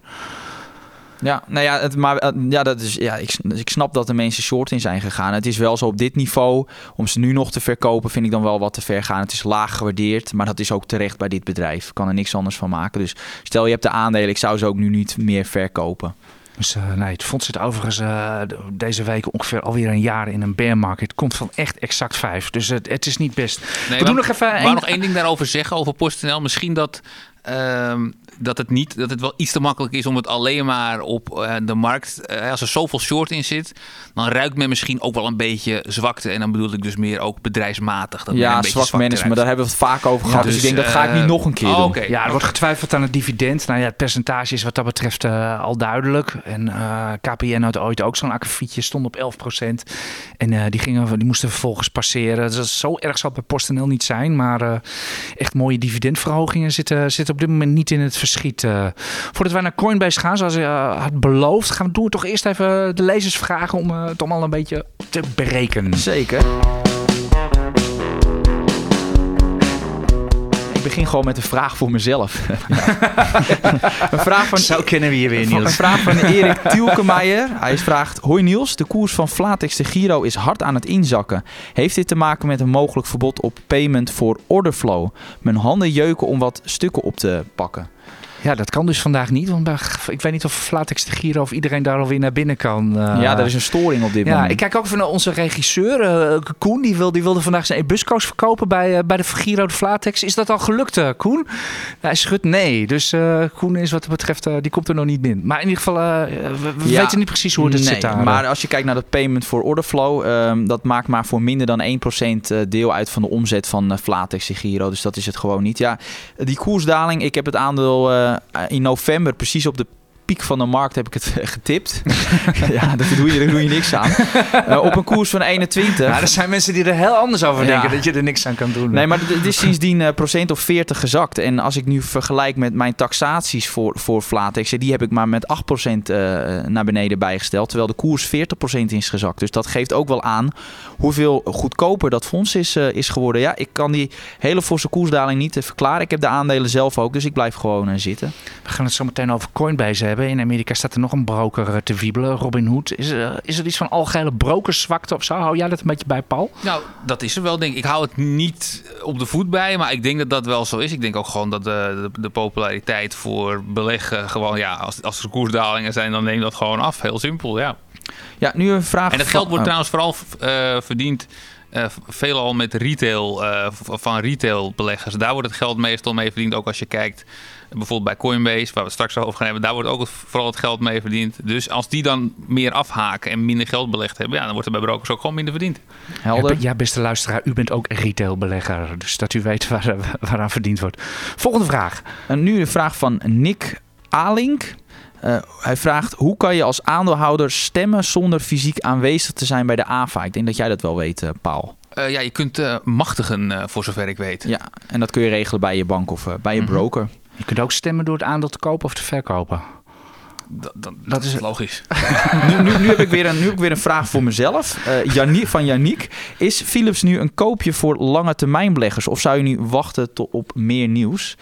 Ja, nou ja, het, maar uh, ja, dat is, ja ik, ik snap dat de mensen short in zijn gegaan. Het is wel zo op dit niveau. Om ze nu nog te verkopen vind ik dan wel wat te ver gaan. Het is laag gewaardeerd, maar dat is ook terecht bij dit bedrijf. Ik kan er niks anders van maken. Dus stel je hebt de aandelen, ik zou ze ook nu niet meer verkopen. Dus uh, nee, het fonds zit overigens uh, deze week ongeveer alweer een jaar in een bear market. Het komt van echt exact vijf. Dus het, het is niet best. Nee, We doen nog even. Ik wou nog één ding daarover zeggen over PostNL. Misschien dat ehm, dat het niet dat het wel iets te makkelijk is om het alleen maar op eh, de markt. eh, als er zoveel short in zit, dan ruikt men misschien ook wel een beetje zwakte. En dan bedoel ik dus meer ook bedrijfsmatig. Dat een Ja, beetje zwak management, daar hebben we het vaak over gehad. Dus, dus, ik denk, dat ga ik eh, niet nog een keer oh, doen. Ja, er wordt getwijfeld aan het dividend. Nou ja, het percentage is wat dat betreft eh, al duidelijk. En eh, KPN had ooit ook zo'n akkefietje, stond op 11%. En eh, die, gingen, die moesten vervolgens passeren. Dus dat is zo erg zal het bij PostNL niet zijn. Maar eh, echt mooie dividendverhogingen zitten, zitten op dit moment niet in het verschiet. Eh. voordat wij naar Coinbase gaan, zoals je eh, had beloofd, gaan we doen we toch eerst even de lezers vragen om eh, het allemaal een beetje te berekenen. Zeker. Ik begin gewoon met een vraag voor mezelf. [laughs] een vraag van Zo kennen we je weer, Van- Een Niels. vraag van [laughs] Erik Tielkemeijer. Hij vraagt: Hoi Niels, de koers van Flatex de Giro is hard aan het inzakken. Heeft dit te maken met een mogelijk verbod op payment voor orderflow? Mijn handen jeuken om wat stukken op te pakken. Ja, dat kan dus vandaag niet. Want ik weet niet of Flatex de Giro of iedereen daar alweer naar binnen kan. eh. ja, er is een storing op dit Ja, moment. ik kijk ook even naar onze regisseur, eh, Koen. Die, wil, die wilde vandaag zijn e-busco's verkopen bij, eh, bij de Giro de Flatex. Is dat al gelukt, Koen? Hij schudt nee. Dus Koen is wat dat betreft, die komt er nog niet in. Maar in ieder geval, we, we Ja, weten niet precies hoe het nee, zit daar. Maar als je kijkt naar de payment voor orderflow, ehm, dat maakt maar voor minder dan 1% eh, deel uit van de omzet van Flatex de Giro. Dus dat is het gewoon niet. Ja, die koersdaling, ik heb het aandeel in november precies op de piek van de markt heb ik het getipt. [laughs] ja, daar doe je, daar doe je niks aan. Eh, op een koers van 21. Ja, er zijn mensen die er heel anders over Ja. denken. Dat je er niks aan kan doen. Nee, maar het is sindsdien eh, procent of 40 gezakt. En als ik nu vergelijk met mijn taxaties voor, voor Flatex, die heb ik maar met 8% eh, naar beneden bijgesteld. Terwijl de koers 40% is gezakt. Dus dat geeft ook wel aan hoeveel goedkoper dat fonds is, eh, is geworden. Ja, ik kan die hele forse koersdaling niet eh, verklaren. Ik heb de aandelen zelf ook, dus ik blijf gewoon eh, zitten. We gaan het zo meteen over Coinbase hebben. In Amerika staat er nog een broker eh, te wiebelen, Robinhood. Is, er- is er iets van algehele brokerszwakte of zo? Hou jij dat een beetje bij, Paul? Nou, dat is er wel, denk ik. Ik hou het niet op de voet bij, maar ik denk dat dat wel zo is. Ik denk ook gewoon dat de, de, de populariteit voor beleggen gewoon, ja, als, als er koersdalingen zijn, dan neemt dat gewoon af. Heel simpel, ja. Ja, nu een vraag En dat van- geld wordt oh. trouwens vooral eh, verdiend eh, veelal met retail, eh, van retailbeleggers. Daar wordt het geld meestal mee verdiend. Ook als je kijkt eh, bijvoorbeeld bij Coinbase, waar we het straks over gaan hebben. Daar wordt ook het- vooral het geld mee verdiend. Dus als die dan meer afhaken en minder geld belegd hebben, ja, dan wordt er bij brokers ook gewoon minder verdiend. Helder. Ja, beste luisteraar, u bent ook retailbelegger. Dus dat u weet waar, [laughs] waaraan verdiend wordt. Volgende vraag. En nu de vraag van Nick Alink. Eh, hij vraagt: hoe kan je als aandeelhouder stemmen zonder fysiek aanwezig te zijn bij de AVA? Ik denk dat jij dat wel weet, eh, Paul. Eh, ja, je kunt eh, machtigen, eh, voor zover ik weet. Ja, en dat kun je regelen bij je bank of eh, bij je Mhm. broker. Je kunt ook stemmen door het aandeel te kopen of te verkopen. Dat, dat, dat is logisch. [laughs] nu, nu, nu, heb ik weer een, nu heb ik weer een vraag voor mezelf. Eh Yannick, van Yannick. Is Philips nu een koopje voor lange termijn beleggers? Of zou je nu wachten tot op meer nieuws?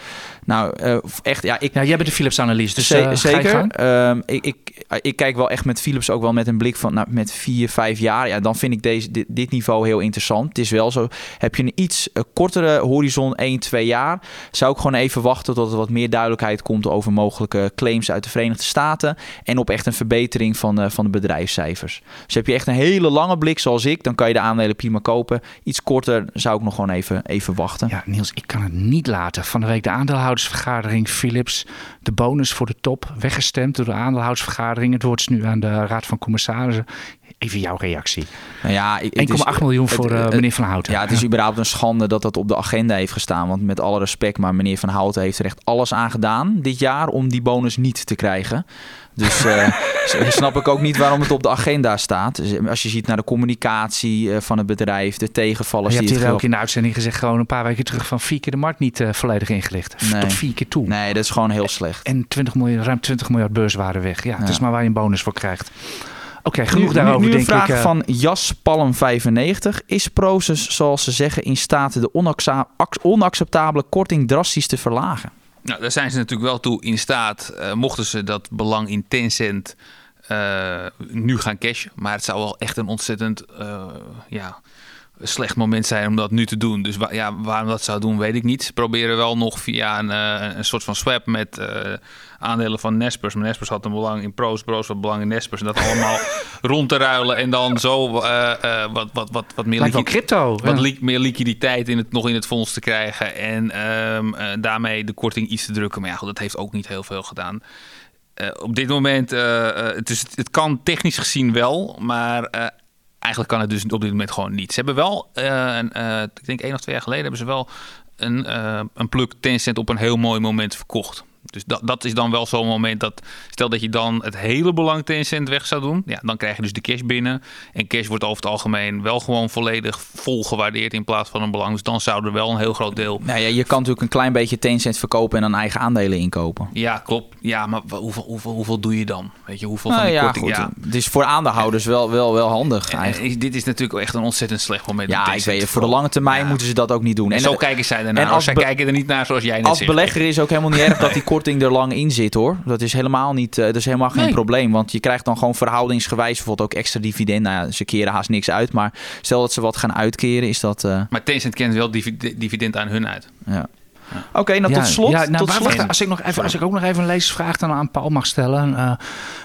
Nou, eh, echt, ja, ik Ja, jij bent de Philips-analyst, dus je zeker. gang. Ehm, ik, ik, ik kijk wel echt met Philips ook wel met een blik van nou, met vier, vijf jaar. Ja, dan vind ik deze, dit, dit niveau heel interessant. Het is wel zo. Heb je een iets eh, kortere horizon, 1, 2 jaar, zou ik gewoon even wachten tot er wat meer duidelijkheid komt over mogelijke claims uit de Verenigde Staten. En op echt een verbetering van, eh, van de bedrijfscijfers. Dus heb je echt een hele lange blik zoals ik, dan kan je de aandelen prima kopen. Iets korter zou ik nog gewoon even, even wachten. Ja, Niels, ik kan het niet laten. Van de week de aandeelhoudersvergadering Philips. De bonus voor de top. Weggestemd door de aandeelhoudersvergadering. Het wordt nu aan de Raad van Commissarissen. Even jouw reactie. 1,8 Nou ja, ik- het is- miljoen het- voor eh, het- meneer Van Houten. Ja, het is überhaupt een schande dat dat op de agenda heeft gestaan. Want met alle respect, maar meneer Van Houten heeft er echt alles aan gedaan dit jaar om die bonus niet te krijgen. Dus eh, s- snap ik ook niet waarom het op de agenda staat. Dus als je ziet naar de communicatie eh, van het bedrijf, de tegenvallers je die hebt hier ook in de uitzending gezegd, gewoon een paar weken terug, van vier keer de markt niet eh, volledig ingelicht. Nee. Tot vier keer toe. Nee, dat is gewoon heel slecht. En 20 miljard, ruim 20 miljard beurswaarde weg. Ja, het Ja. is maar waar je een bonus voor krijgt. Oké, genoeg nu, daarover nu, nu een vraag ik. eh, van Jas Palm 95. Is Proces, zoals ze zeggen, in staat de onacceptabele korting drastisch te verlagen? Nou, daar zijn ze natuurlijk wel toe in staat, eh, mochten ze dat belang in Tencent eh, nu gaan cashen. Maar het zou wel echt een ontzettend, eh, ja, slecht moment zijn om dat nu te doen. Dus wa- ja, waarom dat zou doen, weet ik niet. Ze proberen wel nog via een, eh, een soort van swap met eh, aandelen van Nespers. Maar Nespers had een belang in Pro's, Pro's had belang in Nespers. En dat allemaal [laughs] rond te ruilen en dan zo eh, wat, wat, wat, wat meer liquid- crypto. wat ja. li- meer liquiditeit in het, nog in het fonds te krijgen. En ehm, eh, daarmee de korting iets te drukken. Maar ja, goed, dat heeft ook niet heel veel gedaan. Op dit moment, eh, eh, het, is, het kan technisch gezien wel, maar eigenlijk kan het dus op dit moment gewoon niet. Ze hebben wel, eh, een, eh, ik denk één of twee jaar geleden, hebben ze wel een, eh een pluk Tencent op een heel mooi moment verkocht. Dus dat, dat is dan wel zo'n moment dat, stel dat je dan het hele belang Tencent weg zou doen, ja, dan krijg je dus de cash binnen. En cash wordt over het algemeen wel gewoon volledig vol gewaardeerd in plaats van een belang. Dus dan zou er wel een heel groot deel Nou ja, je kan natuurlijk een klein beetje Tencent verkopen en dan eigen aandelen inkopen. Ja, klopt. Ja, maar hoeveel, hoeveel, hoeveel doe je dan? Weet je, hoeveel van Nou die ja, korting? goed. Ja. Het is voor aandeelhouders wel, wel, wel handig En, eigenlijk. eh, dit is natuurlijk echt een ontzettend slecht moment. om Ja, ik weet. Voor de lange termijn Ja. moeten ze dat ook niet doen. En, En, zo kijken zij ernaar. en als zij kijken er niet naar zoals jij net als zegt. belegger is ook helemaal niet erg dat die korting [laughs] er lang in zit hoor. Dat is helemaal niet, eh, dat is helemaal geen Nee. probleem. Want je krijgt dan gewoon verhoudingsgewijs bijvoorbeeld ook extra dividend. Nou ja, ze keren haast niks uit. Maar stel dat ze wat gaan uitkeren, is dat. eh, Maar Tencent kent wel divi- dividend aan hun uit. ja. Oké, nou Ja, tot slot. Ja, nou, tot slot. wacht, als, ik nog even, als ik ook nog even een lezersvraag dan aan Paul mag stellen. Eh,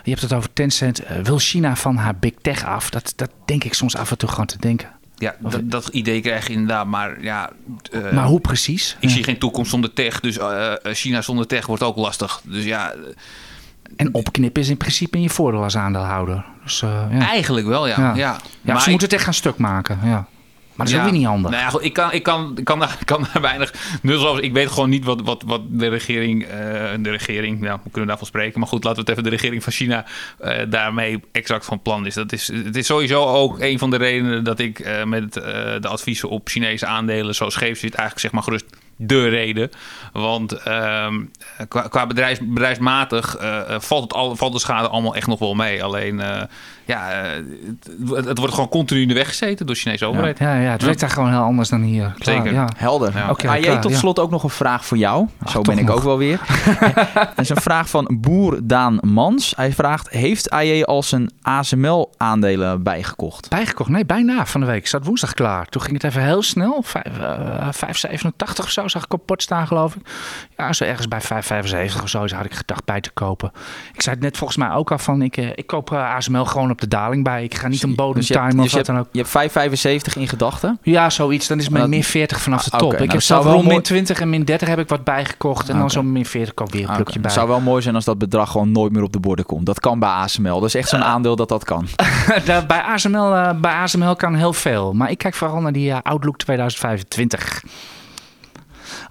je hebt het over Tencent. Wil China van haar big tech af? Dat, dat denk ik soms af en toe gewoon te denken. Ja, dat, dat idee krijg je inderdaad. Maar ja, eh, maar hoe precies? ik Ja. zie geen toekomst zonder tech. Dus eh, eh, China zonder tech wordt ook lastig. Dus ja, En opknippen is in principe in je voordeel als aandeelhouder. Dus, ja. eigenlijk wel ja. Ja. ja. Ja, Maar ze ik- moeten het echt gaan stuk maken. Ja. Maar dat is ook weer niet handig. Nou ja, goed, ik kan, ik kan, ik kan, daar, ik kan daar weinig over. Ik weet gewoon niet wat, wat, wat de regering, eh, de regering, ja, we kunnen daarvan spreken. Maar goed, laten we het even de regering van China eh, daarmee exact van plan is. Dat is. Het is sowieso ook een van de redenen dat ik eh, met de adviezen op Chinese aandelen zo scheef zit. Eigenlijk zeg maar gerust de reden. Want ehm, qua, qua bedrijfs, bedrijfsmatig valt, het al, valt de schade allemaal echt nog wel mee. Alleen, ja, eh, het, het wordt gewoon continu in de weg gezeten door de Chinese overheid. Ja, ja, het werkt daar gewoon heel anders dan hier. Klaar, Zeker. Ja. Helder. Ja. Oké, AJ, klaar, tot ja. slot ook nog een vraag voor jou. Zo ben ik nog. ook wel weer. Dat [laughs] is een vraag van Boer Daan Mans. Hij vraagt, heeft AJ al zijn ASML-aandelen bijgekocht? Bijgekocht? Nee, bijna van de week. Ik zat woensdag klaar. Toen ging het even heel snel. Vijf, eh, 5,87 of zo zag ik op pot staan, geloof ik. Ja, zo ergens bij 5,75 of zo had ik gedacht bij te kopen. Ik zei het net volgens mij ook al van, ik, eh, ik koop eh, ASML gewoon op de daling bij. Ik ga niet een Dus je hebt, timen dus of je wat dan ook. je hebt 5,75 in gedachten. Ja, zoiets. Dan is mijn Dat- min 40 vanaf de Ah, top. ik nou, heb zelf rond min mooi- 20 en min 30 heb ik wat bijgekocht. En dan zo'n min 40 ook weer een Ah, plukje oké. bij. Het zou wel mooi zijn als dat bedrag gewoon nooit meer op de borden komt. Dat kan bij ASML. Dat is echt zo'n aandeel dat dat kan. [laughs] Bij, ASML, eh, bij ASML kan heel veel. Maar ik kijk vooral naar die eh, Outlook 2025.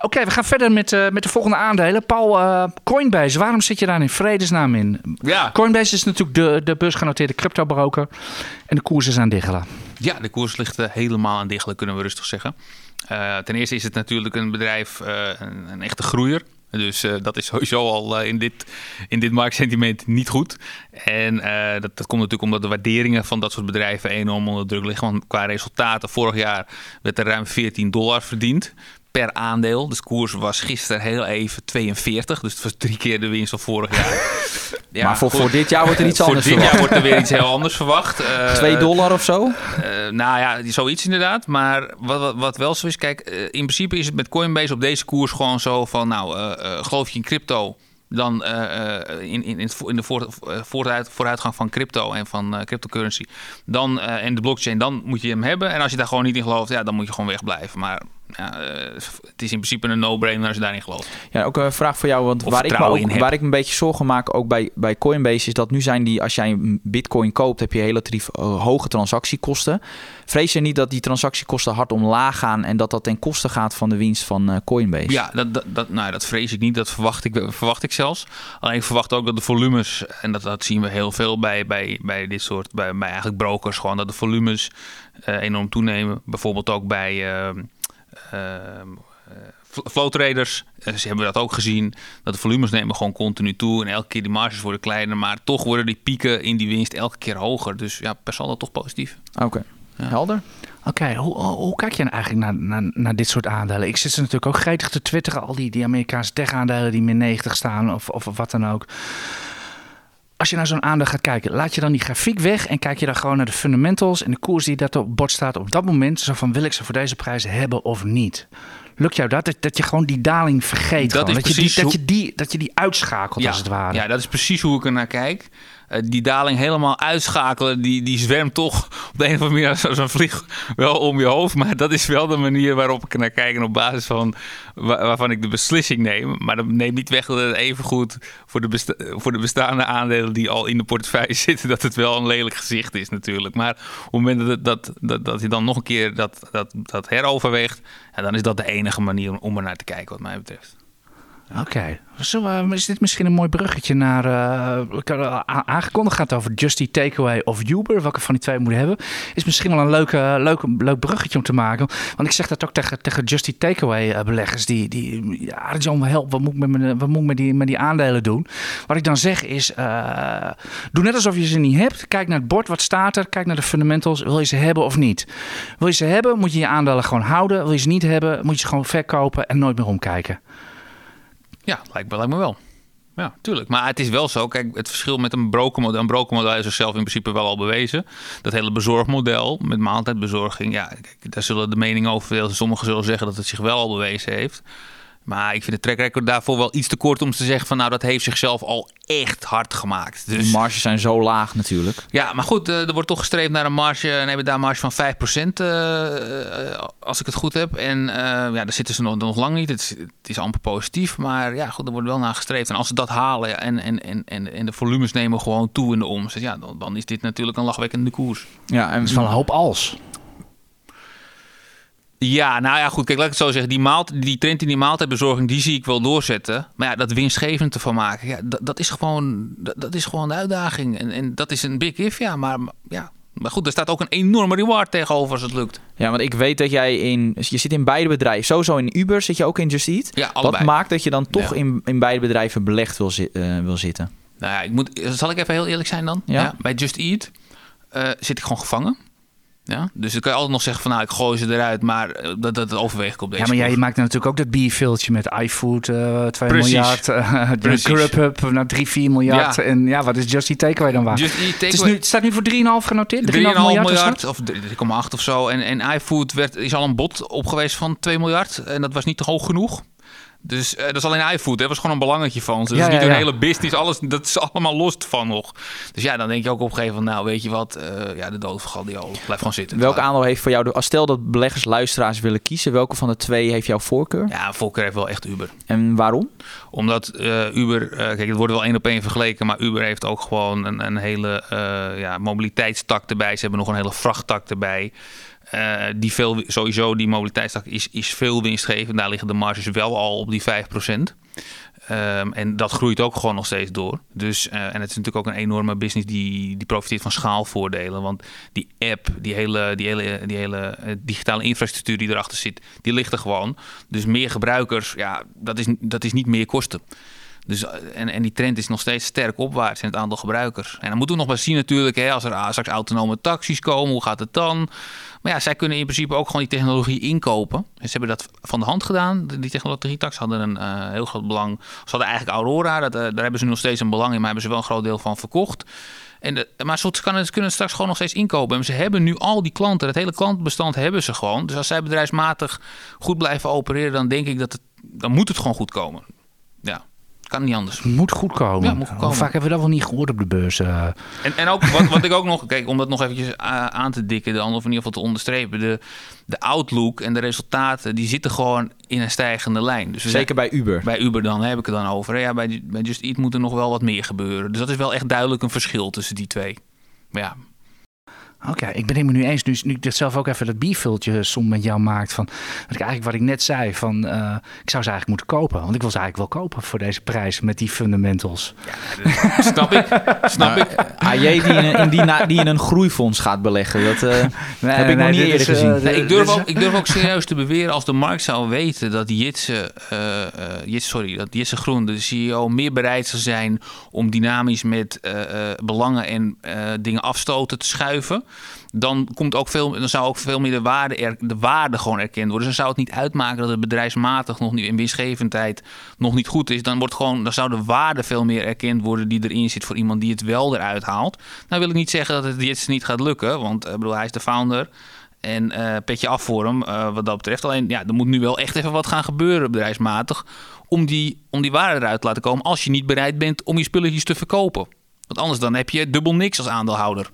Oké, we gaan verder met, eh, met de volgende aandelen. Paul, eh, Coinbase, waarom zit je daar in vredesnaam in? Ja, Coinbase is natuurlijk de, de beursgenoteerde cryptobroker. En de koers is aan diggelen. Ja, de koers ligt eh, helemaal aan diggelen, kunnen we rustig zeggen. Ten eerste is het natuurlijk een bedrijf, een, een echte groeier. Dus dat is sowieso al in, dit, in dit marktsentiment niet goed. En dat, dat komt natuurlijk omdat de waarderingen van dat soort bedrijven enorm onder druk liggen. Want qua resultaten, vorig jaar werd er ruim 14 dollar verdiend per aandeel. Dus koers was gisteren heel even 42. Dus het was drie keer de winst van vorig jaar. [laughs] Ja, maar voor, voor dit jaar wordt er iets [laughs] Voor anders dit jaar verwacht. wordt er weer iets heel anders verwacht. [laughs] Eh, 2 dollar of zo? eh, nou ja, zoiets inderdaad. Maar wat, wat, wat wel zo is, kijk, eh, in principe is het met Coinbase op deze koers gewoon zo van, nou, geloof je in crypto, dan in, in, in, de voor, vooruit, vooruitgang van crypto en van cryptocurrency, dan, eh, en de blockchain, dan moet je hem hebben. En als je daar gewoon niet in gelooft, ja, dan moet je gewoon wegblijven. Maar ja, eh, het is in principe een no-brainer als je daarin gelooft. Ja, ook een vraag voor jou. Want Of waar ik, me ook, waar ik me een beetje zorgen maak, ook bij, bij Coinbase, is dat nu zijn die, als jij een bitcoin koopt, heb je relatief eh, hoge transactiekosten. Vrees je niet dat die transactiekosten hard omlaag gaan en dat dat ten koste gaat van de winst van eh, Coinbase? Ja, dat, dat, dat, nou, dat vrees ik niet. Dat verwacht ik, verwacht ik zelfs. Alleen ik verwacht ook dat de volumes, en dat, dat zien we heel veel bij, bij, bij dit soort, bij, bij eigenlijk brokers, gewoon dat de volumes enorm toenemen. Bijvoorbeeld ook bij ehm ehm, eh, flow traders. Eh, ze hebben dat ook gezien. Dat de volumes nemen gewoon continu toe. En elke keer die marges worden kleiner. Maar toch worden die pieken in die winst elke keer hoger. Dus ja, per saldo toch positief. Oké, helder. Oké, hoe, hoe, hoe kijk je nou eigenlijk naar, naar, naar dit soort aandelen? Ik zit ze natuurlijk ook gretig te twitteren. Al die, die Amerikaanse tech-aandelen die min 90 staan of, of wat dan ook. Als je naar zo'n aandeel gaat kijken, laat je dan die grafiek weg en kijk je dan gewoon naar de fundamentals en de koers die dat op bord staat op dat moment. Zo van wil ik ze voor deze prijs hebben of niet? Lukt jou dat? Dat, je gewoon die daling vergeet. Dat gewoon. is dat, je die, precies dat, je die, dat je die uitschakelt als het ware. Ja, dat is precies hoe ik er naar kijk. Eh, die daling helemaal uitschakelen, die, die zwermt toch op de een of andere manier een vlieg wel om je hoofd. Maar dat is wel de manier waarop ik naar kijk en op basis van wa- waarvan ik de beslissing neem. Maar dat neemt niet weg dat het evengoed voor de, voor de bestaande aandelen die al in de portefeuille [laughs] zitten, dat het wel een lelijk gezicht is natuurlijk. Maar op het moment dat, dat, dat, dat je dan nog een keer dat, dat, dat heroverweegt, dan is dat de enige manier om er naar te kijken wat mij betreft. Oké. Is dit misschien een mooi bruggetje naar... a- aangekondigd gaat over Just Eat Takeaway of Uber. Welke van die twee we moeten hebben. Is misschien wel een leuke, leuke, leuk bruggetje om te maken. Want ik zeg dat ook tegen, tegen Just Eat Takeaway eh, beleggers. Die, die, ja, John, help, wat moet ik met, mijn- wat moet ik met, die, met die aandelen doen? Wat ik dan zeg is... doe net alsof je ze niet hebt. Kijk naar het bord, wat staat er? Kijk naar de fundamentals. Wil je ze hebben of niet? Wil je ze hebben, moet je je aandelen gewoon houden. Wil je ze niet hebben, moet je ze gewoon verkopen en nooit meer omkijken. Ja, lijkt me, wel. Ja, tuurlijk. Maar het is wel zo. Kijk, het verschil met een brokermodel. Een brokermodel is zichzelf in principe wel al bewezen. Dat hele bezorgmodel met maaltijdbezorging. Ja, kijk, daar zullen de meningen over zijn. Sommigen zullen zeggen dat het zich wel al bewezen heeft. Maar ik vind de track record daarvoor wel iets te kort om te zeggen van nou dat heeft zichzelf al echt hard gemaakt. Dus Die marges zijn zo laag natuurlijk. ja, maar goed, eh, er wordt toch gestreefd naar een marge, een EBITDA-marge van 5%, eh, eh, als ik het goed heb. En eh, ja, daar zitten ze nog, nog lang niet. Het is, het is amper positief, maar ja, goed, er wordt wel naar gestreefd. En als ze dat halen ja, en, en, en, en, en de volumes nemen gewoon toe in de omzet, ja, dan, dan is dit natuurlijk een lachwekkende koers. Ja, en Het is wel een hoop als. Ja, nou ja, goed. Kijk, laat ik het zo zeggen. Die, maalt, die trend in die maaltijdbezorging, die zie ik wel doorzetten. Maar ja, dat winstgevend ervan maken, ja, dat, dat, is, gewoon, dat, dat is gewoon de uitdaging. En, en dat is een big if, ja. Maar, ja. maar goed, er staat ook een enorme reward tegenover als het lukt. Ja, want ik weet dat jij in... Je zit in beide bedrijven. Sowieso in Uber zit je ook in Just Eat. Ja, Wat allebei. maakt dat je dan toch Ja. in, in beide bedrijven belegd wil, zi- eh, wil zitten? Nou ja, ik moet, zal ik even heel eerlijk zijn dan? Ja. bij Just Eat eh, zit ik gewoon gevangen. Ja? Dus dan kan je altijd nog zeggen van nou, ik gooi ze eruit. Maar eh, dat, dat overweeg ik op deze Ja, maar jij maakt natuurlijk ook dat bierveeltje met iFood, eh 2 Precies. miljard. eh de [laughs] Precies. Grubhub, nou 3, 4 miljard. Ja. En ja, wat is Just Eat Takeaway dan waard? Just Eat Takeaway- nu, het staat nu voor 3,5 genoteerd. 3,5 3,5 miljard, of 3,8 of zo. En, en iFood werd, is al een bod op geweest van 2 miljard. En dat was niet te hoog genoeg. Dus eh, dat is alleen iFood. Dat was gewoon een belangetje van ze. Dus Ja, niet ja, hun ja. hele business. Alles, dat is allemaal los van nog. Dus ja, dan denk je ook op een gegeven moment... Nou, weet je wat? eh, ja, de dood van Galdio. Blijf gewoon zitten. Welk Klaar. aandeel heeft voor jou... De, als stel dat beleggers luisteraars willen kiezen... Welke van de twee heeft jouw voorkeur? Ja, Volker heeft wel echt Uber. En waarom? Omdat eh, Uber, kijk, het wordt wel één op één vergeleken, maar Uber heeft ook gewoon een, een hele ja, mobiliteitstak erbij. Ze hebben nog een hele vrachttak erbij. Eh, die veel, sowieso, die mobiliteitstak is, is veel winstgevend. Daar liggen de marges wel al op die 5%. Ehm, en dat groeit ook gewoon nog steeds door. Dus, eh, en het is natuurlijk ook een enorme business die, die profiteert van schaalvoordelen. Want die app, die hele, die hele, die hele eh, digitale infrastructuur die erachter zit, die ligt er gewoon. Dus meer gebruikers, ja, dat is, dat is niet meer kosten. Dus, en, en die trend is nog steeds sterk opwaarts in het aantal gebruikers. En dan moeten we nog maar zien natuurlijk, hè, als er straks autonome taxis komen, hoe gaat het dan? Maar ja, zij kunnen in principe ook gewoon die technologie inkopen. En ze hebben dat van de hand gedaan. Die technologietax hadden een eh, heel groot belang. Ze hadden eigenlijk Aurora, dat, eh, daar hebben ze nog steeds een belang in, maar hebben ze wel een groot deel van verkocht. En maar ze kunnen, het straks gewoon nog steeds inkopen. En ze hebben nu al die klanten, het hele klantenbestand hebben ze gewoon. Dus als zij bedrijfsmatig goed blijven opereren, dan denk ik dat het, dan moet het gewoon goed komen. Ja, kan niet anders. Moet goed komen. Ja, moet goed Hoe komen. vaak hebben we dat wel niet gehoord op de beurs? eh? En, en ook wat, wat ik ook nog, kijk, om dat nog eventjes a- aan te dikken, dan, of in ieder geval te onderstrepen, de, de outlook en de resultaten, die zitten gewoon in een stijgende lijn. Dus Zeker bij Uber. bij Uber dan, heb ik het dan over. Ja, bij, bij Just Eat moet er nog wel wat meer gebeuren. Dus dat is wel echt duidelijk een verschil tussen die twee. Maar ja, Oké, ik bedenk me nu eens, nu, nu ik dit zelf ook even dat biervultje som met jou maakt, van, dat ik eigenlijk wat ik net zei, van eh, ik zou ze eigenlijk moeten kopen. Want ik wil ze eigenlijk wel kopen voor deze prijs met die fundamentals. [laughs] snap ik, snap ik. AJ die in, een- in die, na- die in een groeifonds gaat beleggen. Dat eh, Nee, heb ik nog niet eerder is, eh, gezien. Nee, ik, durf is- ook, ik durf ook serieus te beweren als de markt zou weten dat Jitse, eh, eh, Jitse, sorry, dat Jitse Groen, de CEO, meer bereid zou zijn om dynamisch met eh, eh, belangen en eh, dingen afstoten te schuiven. Dan, komt ook veel, dan zou ook veel meer de waarde, er, de waarde gewoon erkend worden. Dus dan zou het niet uitmaken dat het bedrijfsmatig nog niet in winstgevendheid nog niet goed is. Dan, wordt gewoon, dan zou de waarde veel meer erkend worden die erin zit voor iemand die het wel eruit haalt. Nou wil ik niet zeggen dat het dit niet gaat lukken, want ik bedoel, hij is de founder. En uh, petje af voor hem uh, wat dat betreft. Alleen ja, er moet nu wel echt even wat gaan gebeuren bedrijfsmatig. Om die, om die waarde eruit te laten komen. Als je niet bereid bent om je spulletjes te verkopen. Want anders dan heb je dubbel niks als aandeelhouder.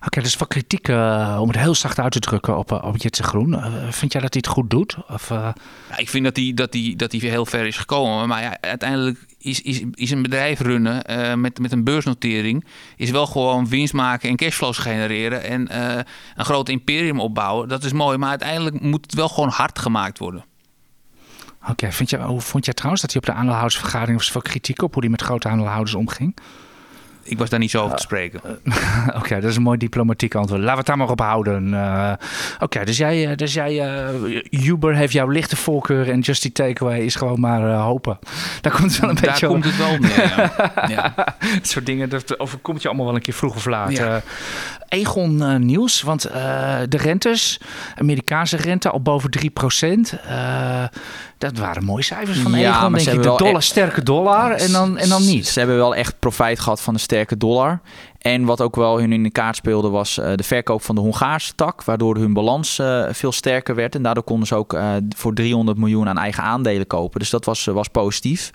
Oké, okay, dus wat kritiek, uh, om het heel zacht uit te drukken op, op Jitse Groen. Uh, vind jij dat hij het goed doet? Of, uh... ja, ik vind dat hij, dat, hij, dat hij heel ver is gekomen. Maar ja, uiteindelijk is, is, is een bedrijf runnen met, met een beursnotering... is wel gewoon winst maken en cashflows genereren... en een groot imperium opbouwen. Dat is mooi, maar uiteindelijk moet het wel gewoon hard gemaakt worden. Oké, okay, hoe vond jij trouwens dat hij op de aandeelhoudersvergadering... was veel kritiek op hoe hij met grote aandeelhouders omging? Ik was daar niet zo over te spreken. Oké, dat is een mooi diplomatiek antwoord. Laten we het daar maar op houden. Uh, Oké, dus jij, dus jij uh, Uber heeft jouw lichte voorkeur en Just Takeaway is gewoon maar hopen. Daar komt het wel een daar beetje... Daar komt het wel neer, ja. [laughs] ja. dat soort dingen, dat overkomt je allemaal wel een keer vroeg of laat. Ja. Egon Nieuws, want de rentes, Amerikaanse rente al boven 3 procent. Dat waren mooie cijfers van ja, Egon, denk ik. De dollar, echt... sterke dollar en dan, en dan niet. Ze hebben wel echt profijt gehad van de sterke dollar. En wat ook wel hun in de kaart speelde was uh, de verkoop van de Hongaarse tak. Waardoor hun balans uh, veel sterker werd. En daardoor konden ze ook uh, voor 300 miljoen aan eigen aandelen kopen. Dus dat was, was positief.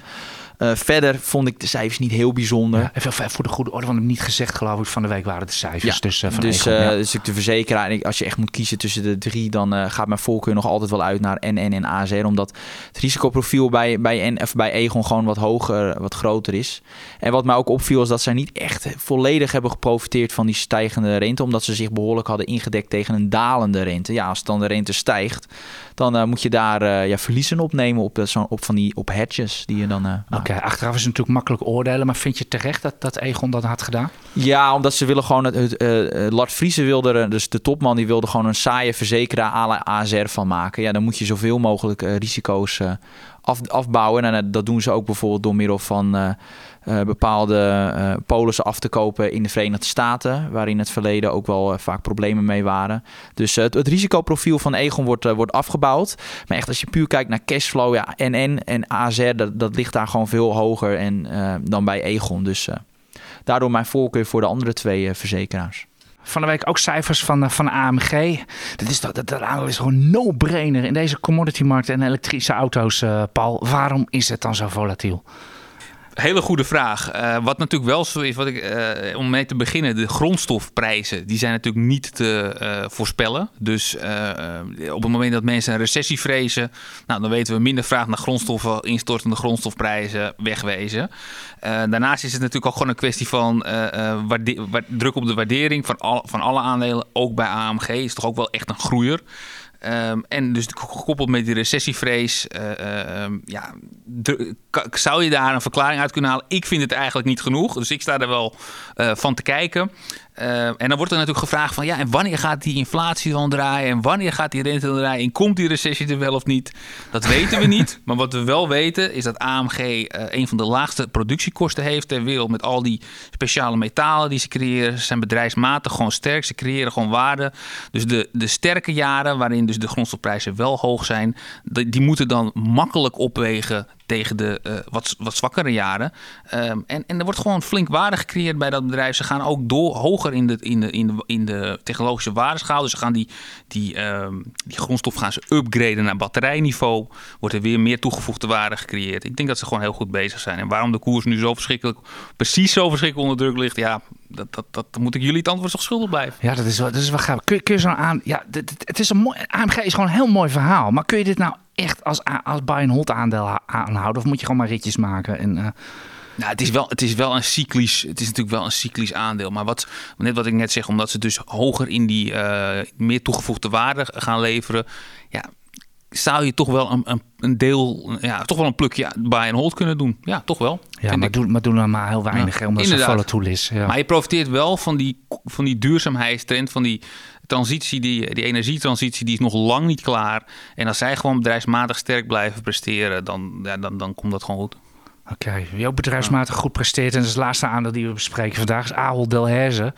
Uh, verder vond ik de cijfers niet heel bijzonder. Ja, even voor de goede orde, want ik niet gezegd geloof ik van de week waren de cijfers. Ja, dus uh, van dus, Egon, ja. ik de verzekeraar, en als je echt moet kiezen tussen de drie, dan gaat mijn voorkeur nog altijd wel uit naar NN en AZR. Omdat het risicoprofiel bij, bij, N, of bij Egon gewoon wat hoger, wat groter is. En wat mij ook opviel is dat zij niet echt volledig hebben geprofiteerd van die stijgende rente. Omdat ze zich behoorlijk hadden ingedekt tegen een dalende rente. Ja, als dan de rente stijgt, dan moet je daar ja, verliezen opnemen op, zo, op, van die, op hedges die je dan... Oké, okay, achteraf is het natuurlijk makkelijk oordelen, maar vind je terecht dat, dat Egon dat had gedaan? Ja, omdat ze willen gewoon het, het Lart Vriezen wilde dus de topman die wilde gewoon een saaie verzekeraar à la ASR van maken. Ja, dan moet je zoveel mogelijk risico's af, afbouwen. En dat doen ze ook bijvoorbeeld door middel van uh, bepaalde uh, polissen af te kopen in de Verenigde Staten, waar in het verleden ook wel uh, vaak problemen mee waren. Dus het, het, risicoprofiel van Egon wordt, wordt afgebouwd. Maar echt als je puur kijkt naar cashflow, ja, NN en AZR, dat, dat ligt daar gewoon veel hoger en, dan bij Egon. Dus daardoor mijn voorkeur voor de andere twee verzekeraars. Van de week ook cijfers van, van AMG. Dat is, dat, dat aandeel is gewoon no-brainer in deze commodity-markt en elektrische auto's, Paul. Waarom is het dan zo volatiel? Hele goede vraag. Uh, wat natuurlijk wel zo is, wat ik, uh, om mee te beginnen, de grondstofprijzen, die zijn natuurlijk niet te uh, voorspellen. Dus op het moment dat mensen een recessie vrezen, nou, dan weten we minder vraag naar grondstoffen, instortende grondstofprijzen wegwezen. daarnaast is het natuurlijk ook gewoon een kwestie van druk op de waardering van, al, van alle aandelen, ook bij AMG, is toch ook wel echt een groeier. Um, en dus gekoppeld met die recessievrees, uh, um, ja, zou je daar een verklaring uit kunnen halen? Ik vind het eigenlijk niet genoeg, dus ik sta er wel uh, van te kijken. Uh, en dan wordt er natuurlijk gevraagd van ja, en wanneer gaat die inflatie dan draaien? En wanneer gaat die rente dan draaien? En komt die recessie er wel of niet? Dat weten we niet. Maar wat we wel weten is dat AMG uh, een van de laagste productiekosten heeft ter wereld. Met al die speciale metalen die ze creëren. Ze zijn bedrijfsmatig gewoon sterk. Ze creëren gewoon waarde. Dus de, de sterke jaren waarin dus de grondstofprijzen wel hoog zijn. Die, die moeten dan makkelijk opwegen tegen de uh, wat, wat zwakkere jaren. Um, en, en er wordt gewoon flink waarde gecreëerd bij dat bedrijf. Ze gaan ook door, hoger in de, in, de, in, de, in de technologische waardeschaal. Dus ze gaan die, die, um, die grondstof gaan ze upgraden naar batterijniveau. Wordt er weer meer toegevoegde waarde gecreëerd. Ik denk dat ze gewoon heel goed bezig zijn. En waarom de koers nu zo verschrikkelijk, precies zo verschrikkelijk onder druk ligt, ja, dat, dat, dat moet ik jullie het antwoord toch schuldig blijven. Ja, dat is wel, dat is wel gaaf. Kun, kun je zo aan. Ja, het is een mooi. AMG is gewoon een heel mooi verhaal. Maar kun je dit nou echt als, als buy and hold aandeel aanhouden? Of moet je gewoon maar ritjes maken? En, uh... Nou, het is, wel, het is wel een cyclisch. Het is natuurlijk wel een cyclisch aandeel. Maar wat, net wat ik net zeg, omdat ze dus hoger in die uh, meer toegevoegde waarde gaan leveren. Ja, zou je toch wel een, een, een, deel, ja, toch wel een plukje buy and hold kunnen doen. Ja, toch wel. Ja, maar, doen, maar doen er maar heel weinig, ja, omdat Inderdaad. ze volatiel is. Ja. Maar je profiteert wel van die, van die duurzaamheidstrend, van die transitie, die, die energietransitie, die is nog lang niet klaar. En als zij gewoon bedrijfsmatig sterk blijven presteren, dan, ja, dan, dan komt dat gewoon goed. Oké, okay. wie ook bedrijfsmatig goed presteert, en dat is het laatste aandeel die we bespreken vandaag, is Ahold Delhaize.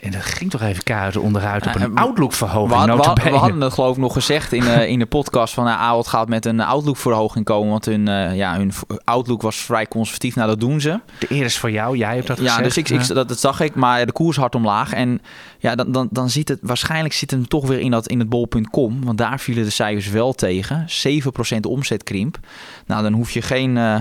En dat ging toch even keihard onderuit op een en- outlook-verhoging. We, hadden- we, nota we bene. hadden het geloof ik nog gezegd in, eh, [laughs] in de podcast van nou, Ahold gaat met een Outlook-verhoging komen. Want hun, eh, ja, hun Outlook was vrij conservatief. Nou, dat doen ze. De eer is voor jou, jij hebt dat Ja, gezegd. dus ik, ik, dat, dat zag ik, maar de koers hard omlaag. En ja, dan, dan, dan ziet het waarschijnlijk zit hem toch weer in, dat, in het bol.com. Want daar vielen de cijfers wel tegen. 7% omzetkrimp. Nou, dan hoef je geen eh,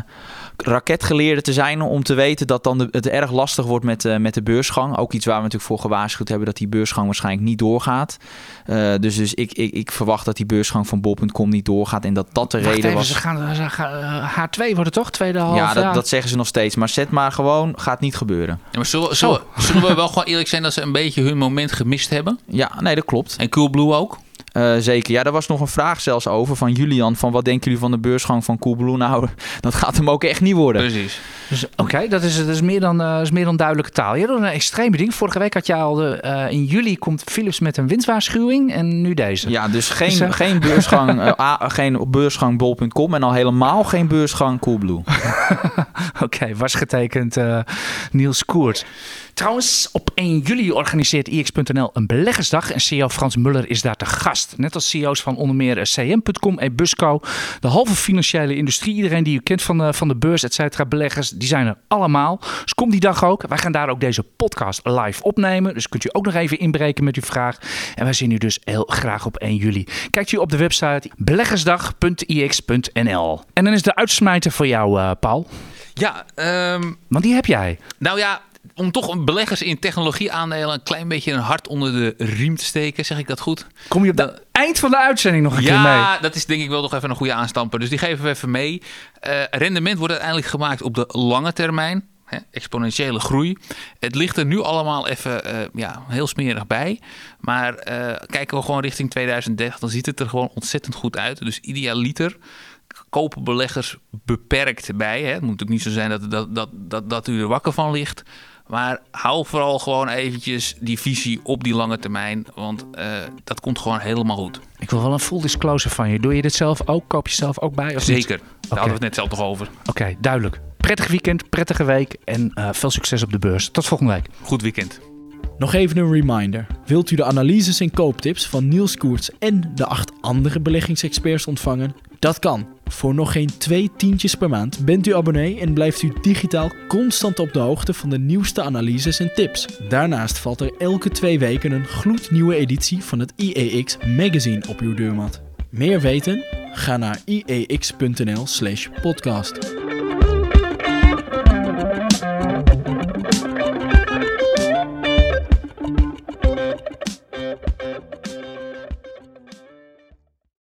raketgeleerde te zijn om te weten dat dan de, het erg lastig wordt met, eh, met de beursgang. Ook iets waar we natuurlijk voor gewaarschuwd hebben dat die beursgang waarschijnlijk niet doorgaat. Eh, dus dus ik, ik, ik verwacht dat die beursgang van bol.com niet doorgaat en dat dat de Wacht reden even, was. Ze gaan, ze gaan, eh, H2 wordt het toch? Tweede half Ja, dat, dat zeggen ze nog steeds. Maar zet maar gewoon, gaat niet gebeuren. Ja, maar zullen, zullen, zullen we wel gewoon eerlijk zijn dat ze een beetje hun moment gemist hebben? Ja, nee, dat klopt. En Coolblue ook? Eh, zeker. Ja, daar was nog een vraag zelfs over van Julian. Van wat denken jullie van de beursgang van Coolblue? Nou, [laughs] dat gaat hem ook echt niet worden. Precies. Dus, Oké, dat, is, dat is, meer dan, eh, is meer dan duidelijke taal. Je doet een extreme ding. Vorige week had je al de, eh, in juli komt Philips met een winstwaarschuwing en nu deze. Ja, dus geen, Dus, geen beursgang, geen beursgang bol.com en al helemaal geen beursgang Coolblue. [laughs] Oké, was getekend eh, Niels Koert. Trouwens, op 1 juli organiseert IX.nl een beleggersdag en CEO Frans Muller is daar te gast. Net als CEO's van onder meer CM.com en Busco. De halve financiële industrie, iedereen die u kent van de, van de beurs, et cetera, beleggers, die zijn er allemaal. Dus kom die dag ook. Wij gaan daar ook deze podcast live opnemen. Dus kunt u ook nog even inbreken met uw vraag. En wij zien u dus heel graag op 1 juli. Kijkt u op de website beleggersdag.ix.nl. En dan is de uitsmijter voor jou, eh, Paul. Ja, ehm, Want die heb jij. nou ja, om toch een beleggers in technologieaandelen een klein beetje een hart onder de riem te steken, zeg ik dat goed? Kom je op het eind van de uitzending nog een keer mee? Ja, dat is denk ik wel nog even een goede aanstamper. Dus die geven we even mee. Eh, rendement wordt uiteindelijk gemaakt op de lange termijn. Hè, exponentiële groei. Het ligt er nu allemaal even eh, ja, heel smerig bij. Maar eh, kijken we gewoon richting 2030, dan ziet het er gewoon ontzettend goed uit. Dus idealiter kopen beleggers beperkt bij. Hè. Het moet natuurlijk niet zo zijn dat, dat, dat, dat, dat u er wakker van ligt. Maar hou vooral gewoon eventjes die visie op die lange termijn. Want eh, dat komt gewoon helemaal goed. Ik wil wel een full disclosure van je. Doe je dit zelf ook? Koop je zelf ook bij? Of niet? Zeker. Daar hadden we het net zelf toch over. Oké, duidelijk. Prettig weekend, prettige week en eh, veel succes op de beurs. Tot volgende week. Goed weekend. Nog even een reminder. Wilt u de analyses en kooptips van Niels Koerts en de acht andere beleggingsexperts ontvangen? Dat kan. Voor nog geen twee tientjes per maand bent u abonnee en blijft u digitaal constant op de hoogte van de nieuwste analyses en tips. Daarnaast valt er elke twee weken een gloednieuwe editie van het IEX magazine op uw deurmat. Meer weten? Ga naar iex.nl/podcast.